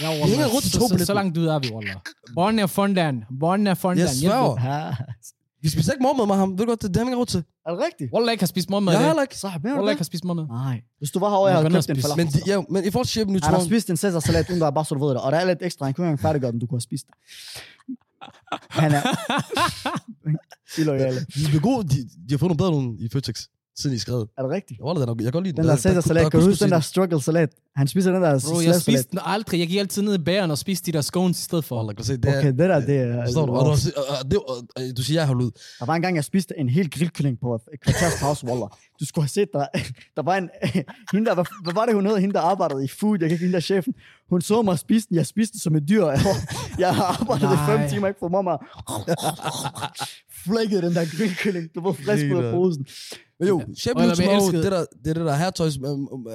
Ja, Vi hænger rundt i så, to så, så, billetter. så langt ud er vi, Wallah. Borgen er fondan. Borgen er fondan. Jeg sværger. Vi spiser ikke morgenmad med ham. Ved du godt, det, det har vi ikke råd til. Er det rigtigt? Wallah ikke har spist morgenmad. Jeg har heller ikke. Jeg Wallah med ikke har spist morgenmad. Nej. Hvis du var herovre, jeg havde købt en falafel. Men, de, ja, men i forhold til Chef New Han har spist en Caesar-salat, uden der er bare så du ved det. Og der er lidt ekstra, han kunne ikke engang færdiggøre den, du kunne have spist det. Han er... Illoyale. de gode. De, de har fået nogle bedre nogen i Føtex, siden I skrev. Er det rigtigt? Jeg, jeg, jeg kan godt lide Den der Caesar-salat, kan du huske den der struggle-salat? Han spiser den der Bro, jeg spiste den aldrig. Jeg gik altid ned i bæren og spiste de der scones i stedet for. Hold, kan se, det er... Okay, det der, det er... Forstår du? Du, du siger, jeg har ud. Der var en gang, jeg spiste en hel grillkylling på et kvarters pause, Waller. Du skulle have set, der, der var en... hende der, hvad, hvad var det, hun hed? Hende, der arbejdede i food. Jeg kan ikke hende der er chefen. Hun så mig spise den. Jeg spiste den som et dyr. Jeg, har arbejdet i fem timer, ikke for mig. Flækkede den der grillkylling. Du var frisk ud af posen. Men jo, Chef Og jeg New vil Tomorrow, elske- det der, det er det der hertøjs øh,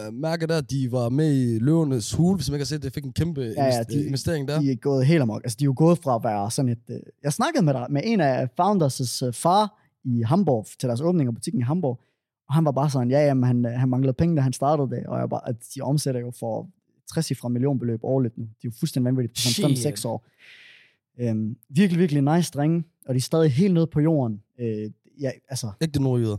øh, mærke der, de var med i Løvernes Hule, hvis man ikke har set det, fik en kæmpe Ja, ja, de- investering der. De er gået helt amok. Altså, de er jo gået fra at være sådan et... Øh, jeg snakkede med, dig, med en af Founders' øh, far i Hamburg, til deres åbning af butikken i Hamburg. Og han var bare sådan, ja, jamen, han, øh, han manglede penge, da han startede det. Og jeg bare, at de omsætter jo for 60 fra millionbeløb årligt nu. De er jo fuldstændig vanvittigt på sådan Shit. 5-6 år. Øhm, virkelig, virkelig nice drenge. Og de er stadig helt nede på jorden. Øh, ja, altså, Ikke det nordjyder.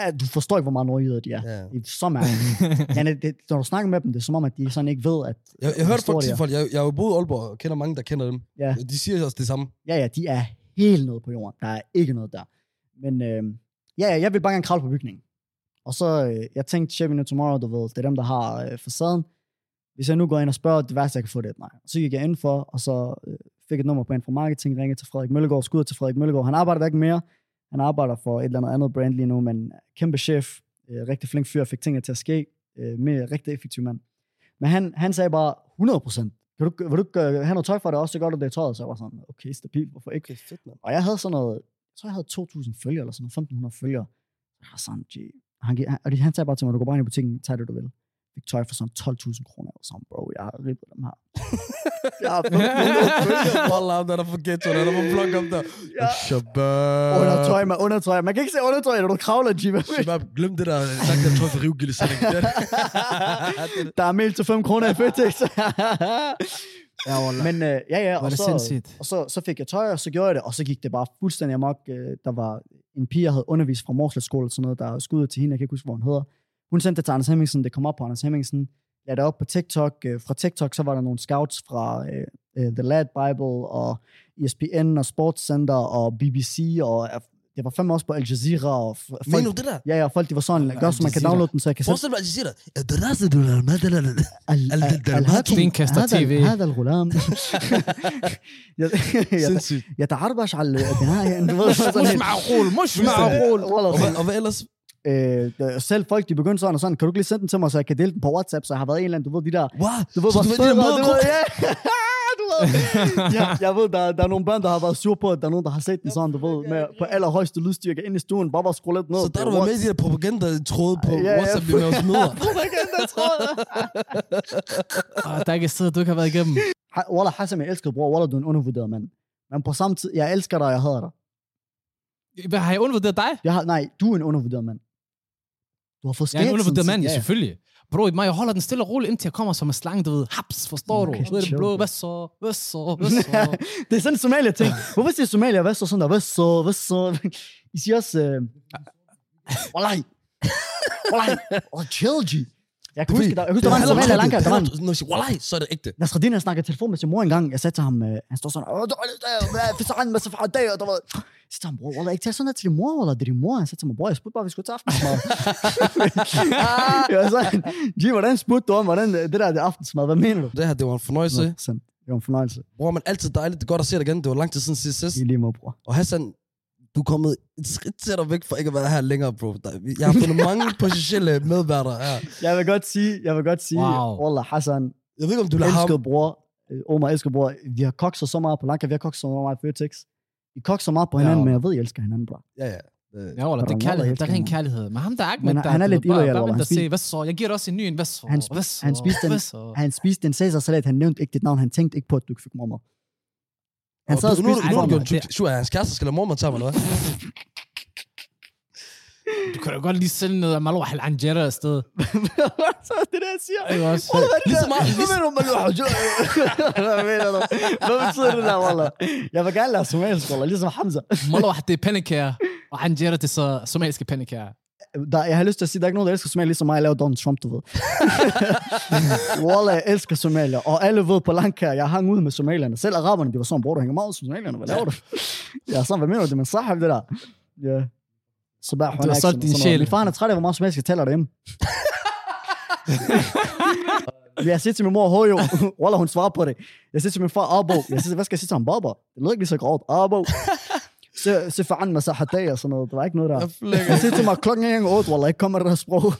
Ja, du forstår ikke, hvor meget nordjyder de er. Ja. Det er så mærkeligt. ja, det, når du snakker med dem, det er som om, at de sådan ikke ved, at... Jeg, jeg hørte store folk er. jeg, jeg har jo boet i Aalborg og kender mange, der kender dem. Ja. De siger også det samme. Ja, ja, de er helt nede på jorden. Der er ikke noget der. Men øh, ja, ja, jeg vil bare gerne kravle på bygningen. Og så, øh, jeg tænkte, Chevy New Tomorrow, du ved, det er dem, der har øh, facaden. Hvis jeg nu går ind og spørger, det værste, jeg kan få, det er et nej. Så gik jeg ind for, og så øh, fik et nummer på en fra marketing, ringede til Frederik Møllegaard, skud til Frederik Møllegaard. Han arbejder der ikke mere. Han arbejder for et eller andet andet brand lige nu, men kæmpe chef, øh, rigtig flink fyr, fik tingene til at ske, øh, med rigtig effektiv mand. Men han, han sagde bare 100 procent. Kan du, vil du ikke øh, have noget tøj for det også, så gør du det i tøjet. Så jeg var sådan, okay, stabilt, hvorfor ikke? Okay, fedt, mand. Og jeg havde sådan noget, jeg tror jeg havde 2.000 følgere, eller sådan noget, 1.500 følgere. Jeg var sådan, gee. Han, han, han sagde bare til mig, du går bare ind i butikken, tag det du vil. Fik tøj for sådan 12.000 kroner. Var sådan, bro, jeg har ribbet dem her. jeg har 1.500 følgere. Hold op, der er for ghetto, der er for blok om der. Shabab. Undertøj med undertøj. Man kan ikke se undertøj, når du kravler, G. Shabab, glem det der, sagt der tøj for rivgilde selv. Der er mel til 5 kroner i Føtex. Ja, Wallah. Men øh, ja, ja, Var og, det så, sindssygt. og så, så fik jeg tøj, og så gjorde jeg det, og så gik det bare fuldstændig amok. Øh, Der var en pige, jeg havde undervist fra Morslet Skole, sådan noget, der skudde til hende, jeg kan ikke huske, hvor hun hedder. Hun sendte det til Anders Hemmingsen, det kom op på Anders Hemmingsen, lagde det op på TikTok. Øh, Fra TikTok, så var der nogle scouts fra øh, øh, The Lad Bible, og E ESPN, og Sportscenter, og BBC, og øh, det var fandme også på Al Jazeera, og f- folk, Men nu det der. ja, ja, folk, de var sådan, gør så man kan Jazeera. downloade den, så jeg kan sætte Forestil dig, at de siger det. Det der, du er med, det der. ال- ال- ال- ال- الهاتف- Stenkaster هذا- TV. هذا الغلام يت- Sindssygt. يتعربش على البناء du ved, sådan مش helt- معقول مش Fuldstændig. معقول Wallah, Og, hvad- og hvad ellers? øh, der- selv folk, de begyndte sådan og sådan, kan du ikke lige sende den til mig, så jeg kan dele den på WhatsApp, så jeg har været en eller anden, du ved, de der, Wow. du ved, Så du ved, de der du ved, mødregruppe? ja, du ved, ja, jeg ved, der, der er nogle børn, der har været sur på, at der er nogen, der har set den sådan, du ved, med, på allerhøjeste lydstyrke ind i stuen, bare bare skrue lidt ned. Så der du været med i de der propaganda-tråde på Ja, ja, WhatsApp med os møder. Propaganda, tror jeg. Ah, Der er ikke et sted, du ikke har været igennem. Ha- Wallah, Hassan, jeg elsker bror. Wallah, du er en undervurderet mand. Men på samme tid, jeg elsker dig, og jeg hader dig. Hvad, Har jeg undervurderet dig? Jeg har, nej, du er en undervurderet mand. Du har fået Jeg er en skæg undervurderet mand, ja, sidst. selvfølgelig. Bro, mig, jeg holder den stille og roligt, indtil jeg kommer som en slange, du ved. Haps, forstår du? Okay, Så er det blå, hvad så? Hvad så? Hvad så? det er sådan en Somalia ting. Hvorfor siger Somalia, hvad så sådan der? Hvad så? Hvad så? I siger også, øh... Wallahi. Wallahi. Wallah, chill, G. Jeg kan huske, der, jeg husker, der var en Somalia Lanka, der var en, Når jeg siger, wallahi, så er det ægte. Nasreddin, han snakkede telefon med sin mor engang. Jeg sagde til ham, øh, han står sådan, Åh, du er for sådan, med så fra dag, og du ved. Jeg sagde til ham, bror, Wallah, ikke tage sådan noget til din mor, eller det er din mor. Han sagde til mig, bror, jeg spurgte bare, vi skulle til aftensmad. jeg var sådan, G, hvordan spurgte du om, hvordan øh, det der det aftensmad? Hvad mener du? Det her, det var en fornøjelse. Nå, sandt. Det var en fornøjelse. Bror, men altid dejligt. Det er godt at se dig igen. Det var lang tid siden sidst. I lige måde, bror. Og Hassan, du er kommet et skridt tættere væk fra ikke at være her længere, bro. Jeg har fundet mange potentielle medværter her. Jeg vil godt sige, jeg vil godt sige, Wow. Wallah, Hassan, Jeg ved ikke, om du lader ham... bror, øh, Omar elsker bror, vi har kokset så meget på Lanka, vi har kokset så meget på Føtex. Vi kokser så meget på hinanden, Ja. men jeg ved, I elsker hinanden, bro. Ja, ja. Ja, Wallah, det er kærlighed. Der er ren kærlighed. Men ham der er ikke Men med der. han er lidt illoyal, vent Han spiste- Hvad så? Jeg giver dig også en ny en. Hvad så? Han sp- Hvad så? han spiste en-? Han spiste en Caesar-salat, han nævnte ikke dit navn, han tænkte ikke på, at du ikke fik mormor. Han og sad og du- nu, spiste nu, nu, en nu, mormor. nu, nu, Shua, er hans kæreste skal lade mormor tage mig, eller hvad? Du kan da godt lige sende noget af Malwa al Anjera afsted. så er det, jeg? Jeg er er jeg har lyst til at sige, der er ikke nogen, der elsker Somalia, ligesom mig, jeg laver Donald Trump, du ved. Wallah, jeg elsker Somalia. Og alle ved på Lanka, jeg hang ud med somalierne. Selv araberne, de var sådan, bror, du hænger meget ud med somalierne. Hvad laver du? Ja, sådan, hvad mener du? Det er sahab, det der. Ja. Så bare, Du har solgt din sjæl. Min far han er træt af, hvor meget somalisk jeg taler derhjemme. jeg siger til min mor, Hojo, Wallah, hun svarer på det. Jeg siger til min far, Abo. Jeg siger, hvad skal jeg sige til ham? Baba. Det lyder ikke lige så grovt. Abo. Se, se for anden med sahaday og sådan noget. Der var ikke noget der. Jeg flækker. Jeg siger til mig, klokken er ikke otte, Wallah, ikke kommer det der sprog.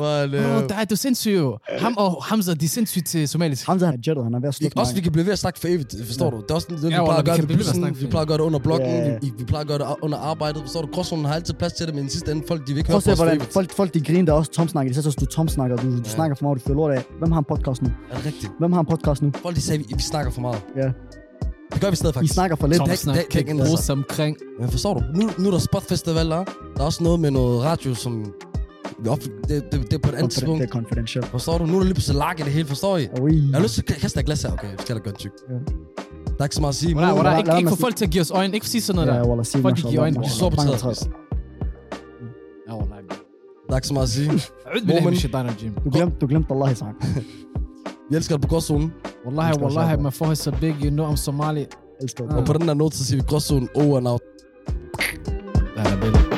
Wallah. Bro, der er du sindssyg jo. Ham og Hamza, de er sindssygt til somalisk. Hamza, han er jettet, han er ved at Vi, slutte også, vi kan blive ved at snakke for evigt, forstår du? Det er også det, vi Ja, plejer Wallah, at gøre vi det kan blive ved at bussen, snakke vi for plejer at gøre det under bloggen, vi, vi plejer at gøre det under arbejdet, forstår du? Crosszonen har altid plads til det, men i sidste ende, folk de vil ikke høre at på se, os for hvordan evigt. folk, folk de griner, der er også Tom snakker. De siger så, du Tom snakker, du, du snakker for meget, du fyrer lort af. Hvem har en podcast nu? Er det rigtigt? Hvem har en podcast nu? Folk de sagde, vi, vi snakker for meget. Ja. Det gør vi i stedet I faktisk. snakker for lidt. Tom det- snak det- kan det- ikke altså. bruges omkring. Men forstår du? Nu, nu er der spotfestival der. Der er også noget med noget radio, som... vi op- Det, det, det er på et andet Confiden- tidspunkt. Det er confidential. Forstår du? Nu er der lige pludselig lag i det hele, forstår I? Ui. Jeg har lyst til at kaste et glas her. Okay, jeg skal da gøre en tyk. Ja. Der er ikke så meget at sige. Hvordan, Men hvordan, lad- ikke, lad ikke mig få folk til at give os øjne. Ikke sige sådan noget Ja, der. Wallah, sig Folk, de mashallah, giver øjne. mashallah. De står på træet. 33. Ja, wallah. Der er ikke så meget at sige. أعوذ بالله Mormon. من الشيطان الرجيم Du glemte, du glemte Allah i sang. يلسك بقصون والله والله ما فوه السبيق يو نو ام صومالي وبرنا نوتس يقصون اوه ناوت اهلا بينا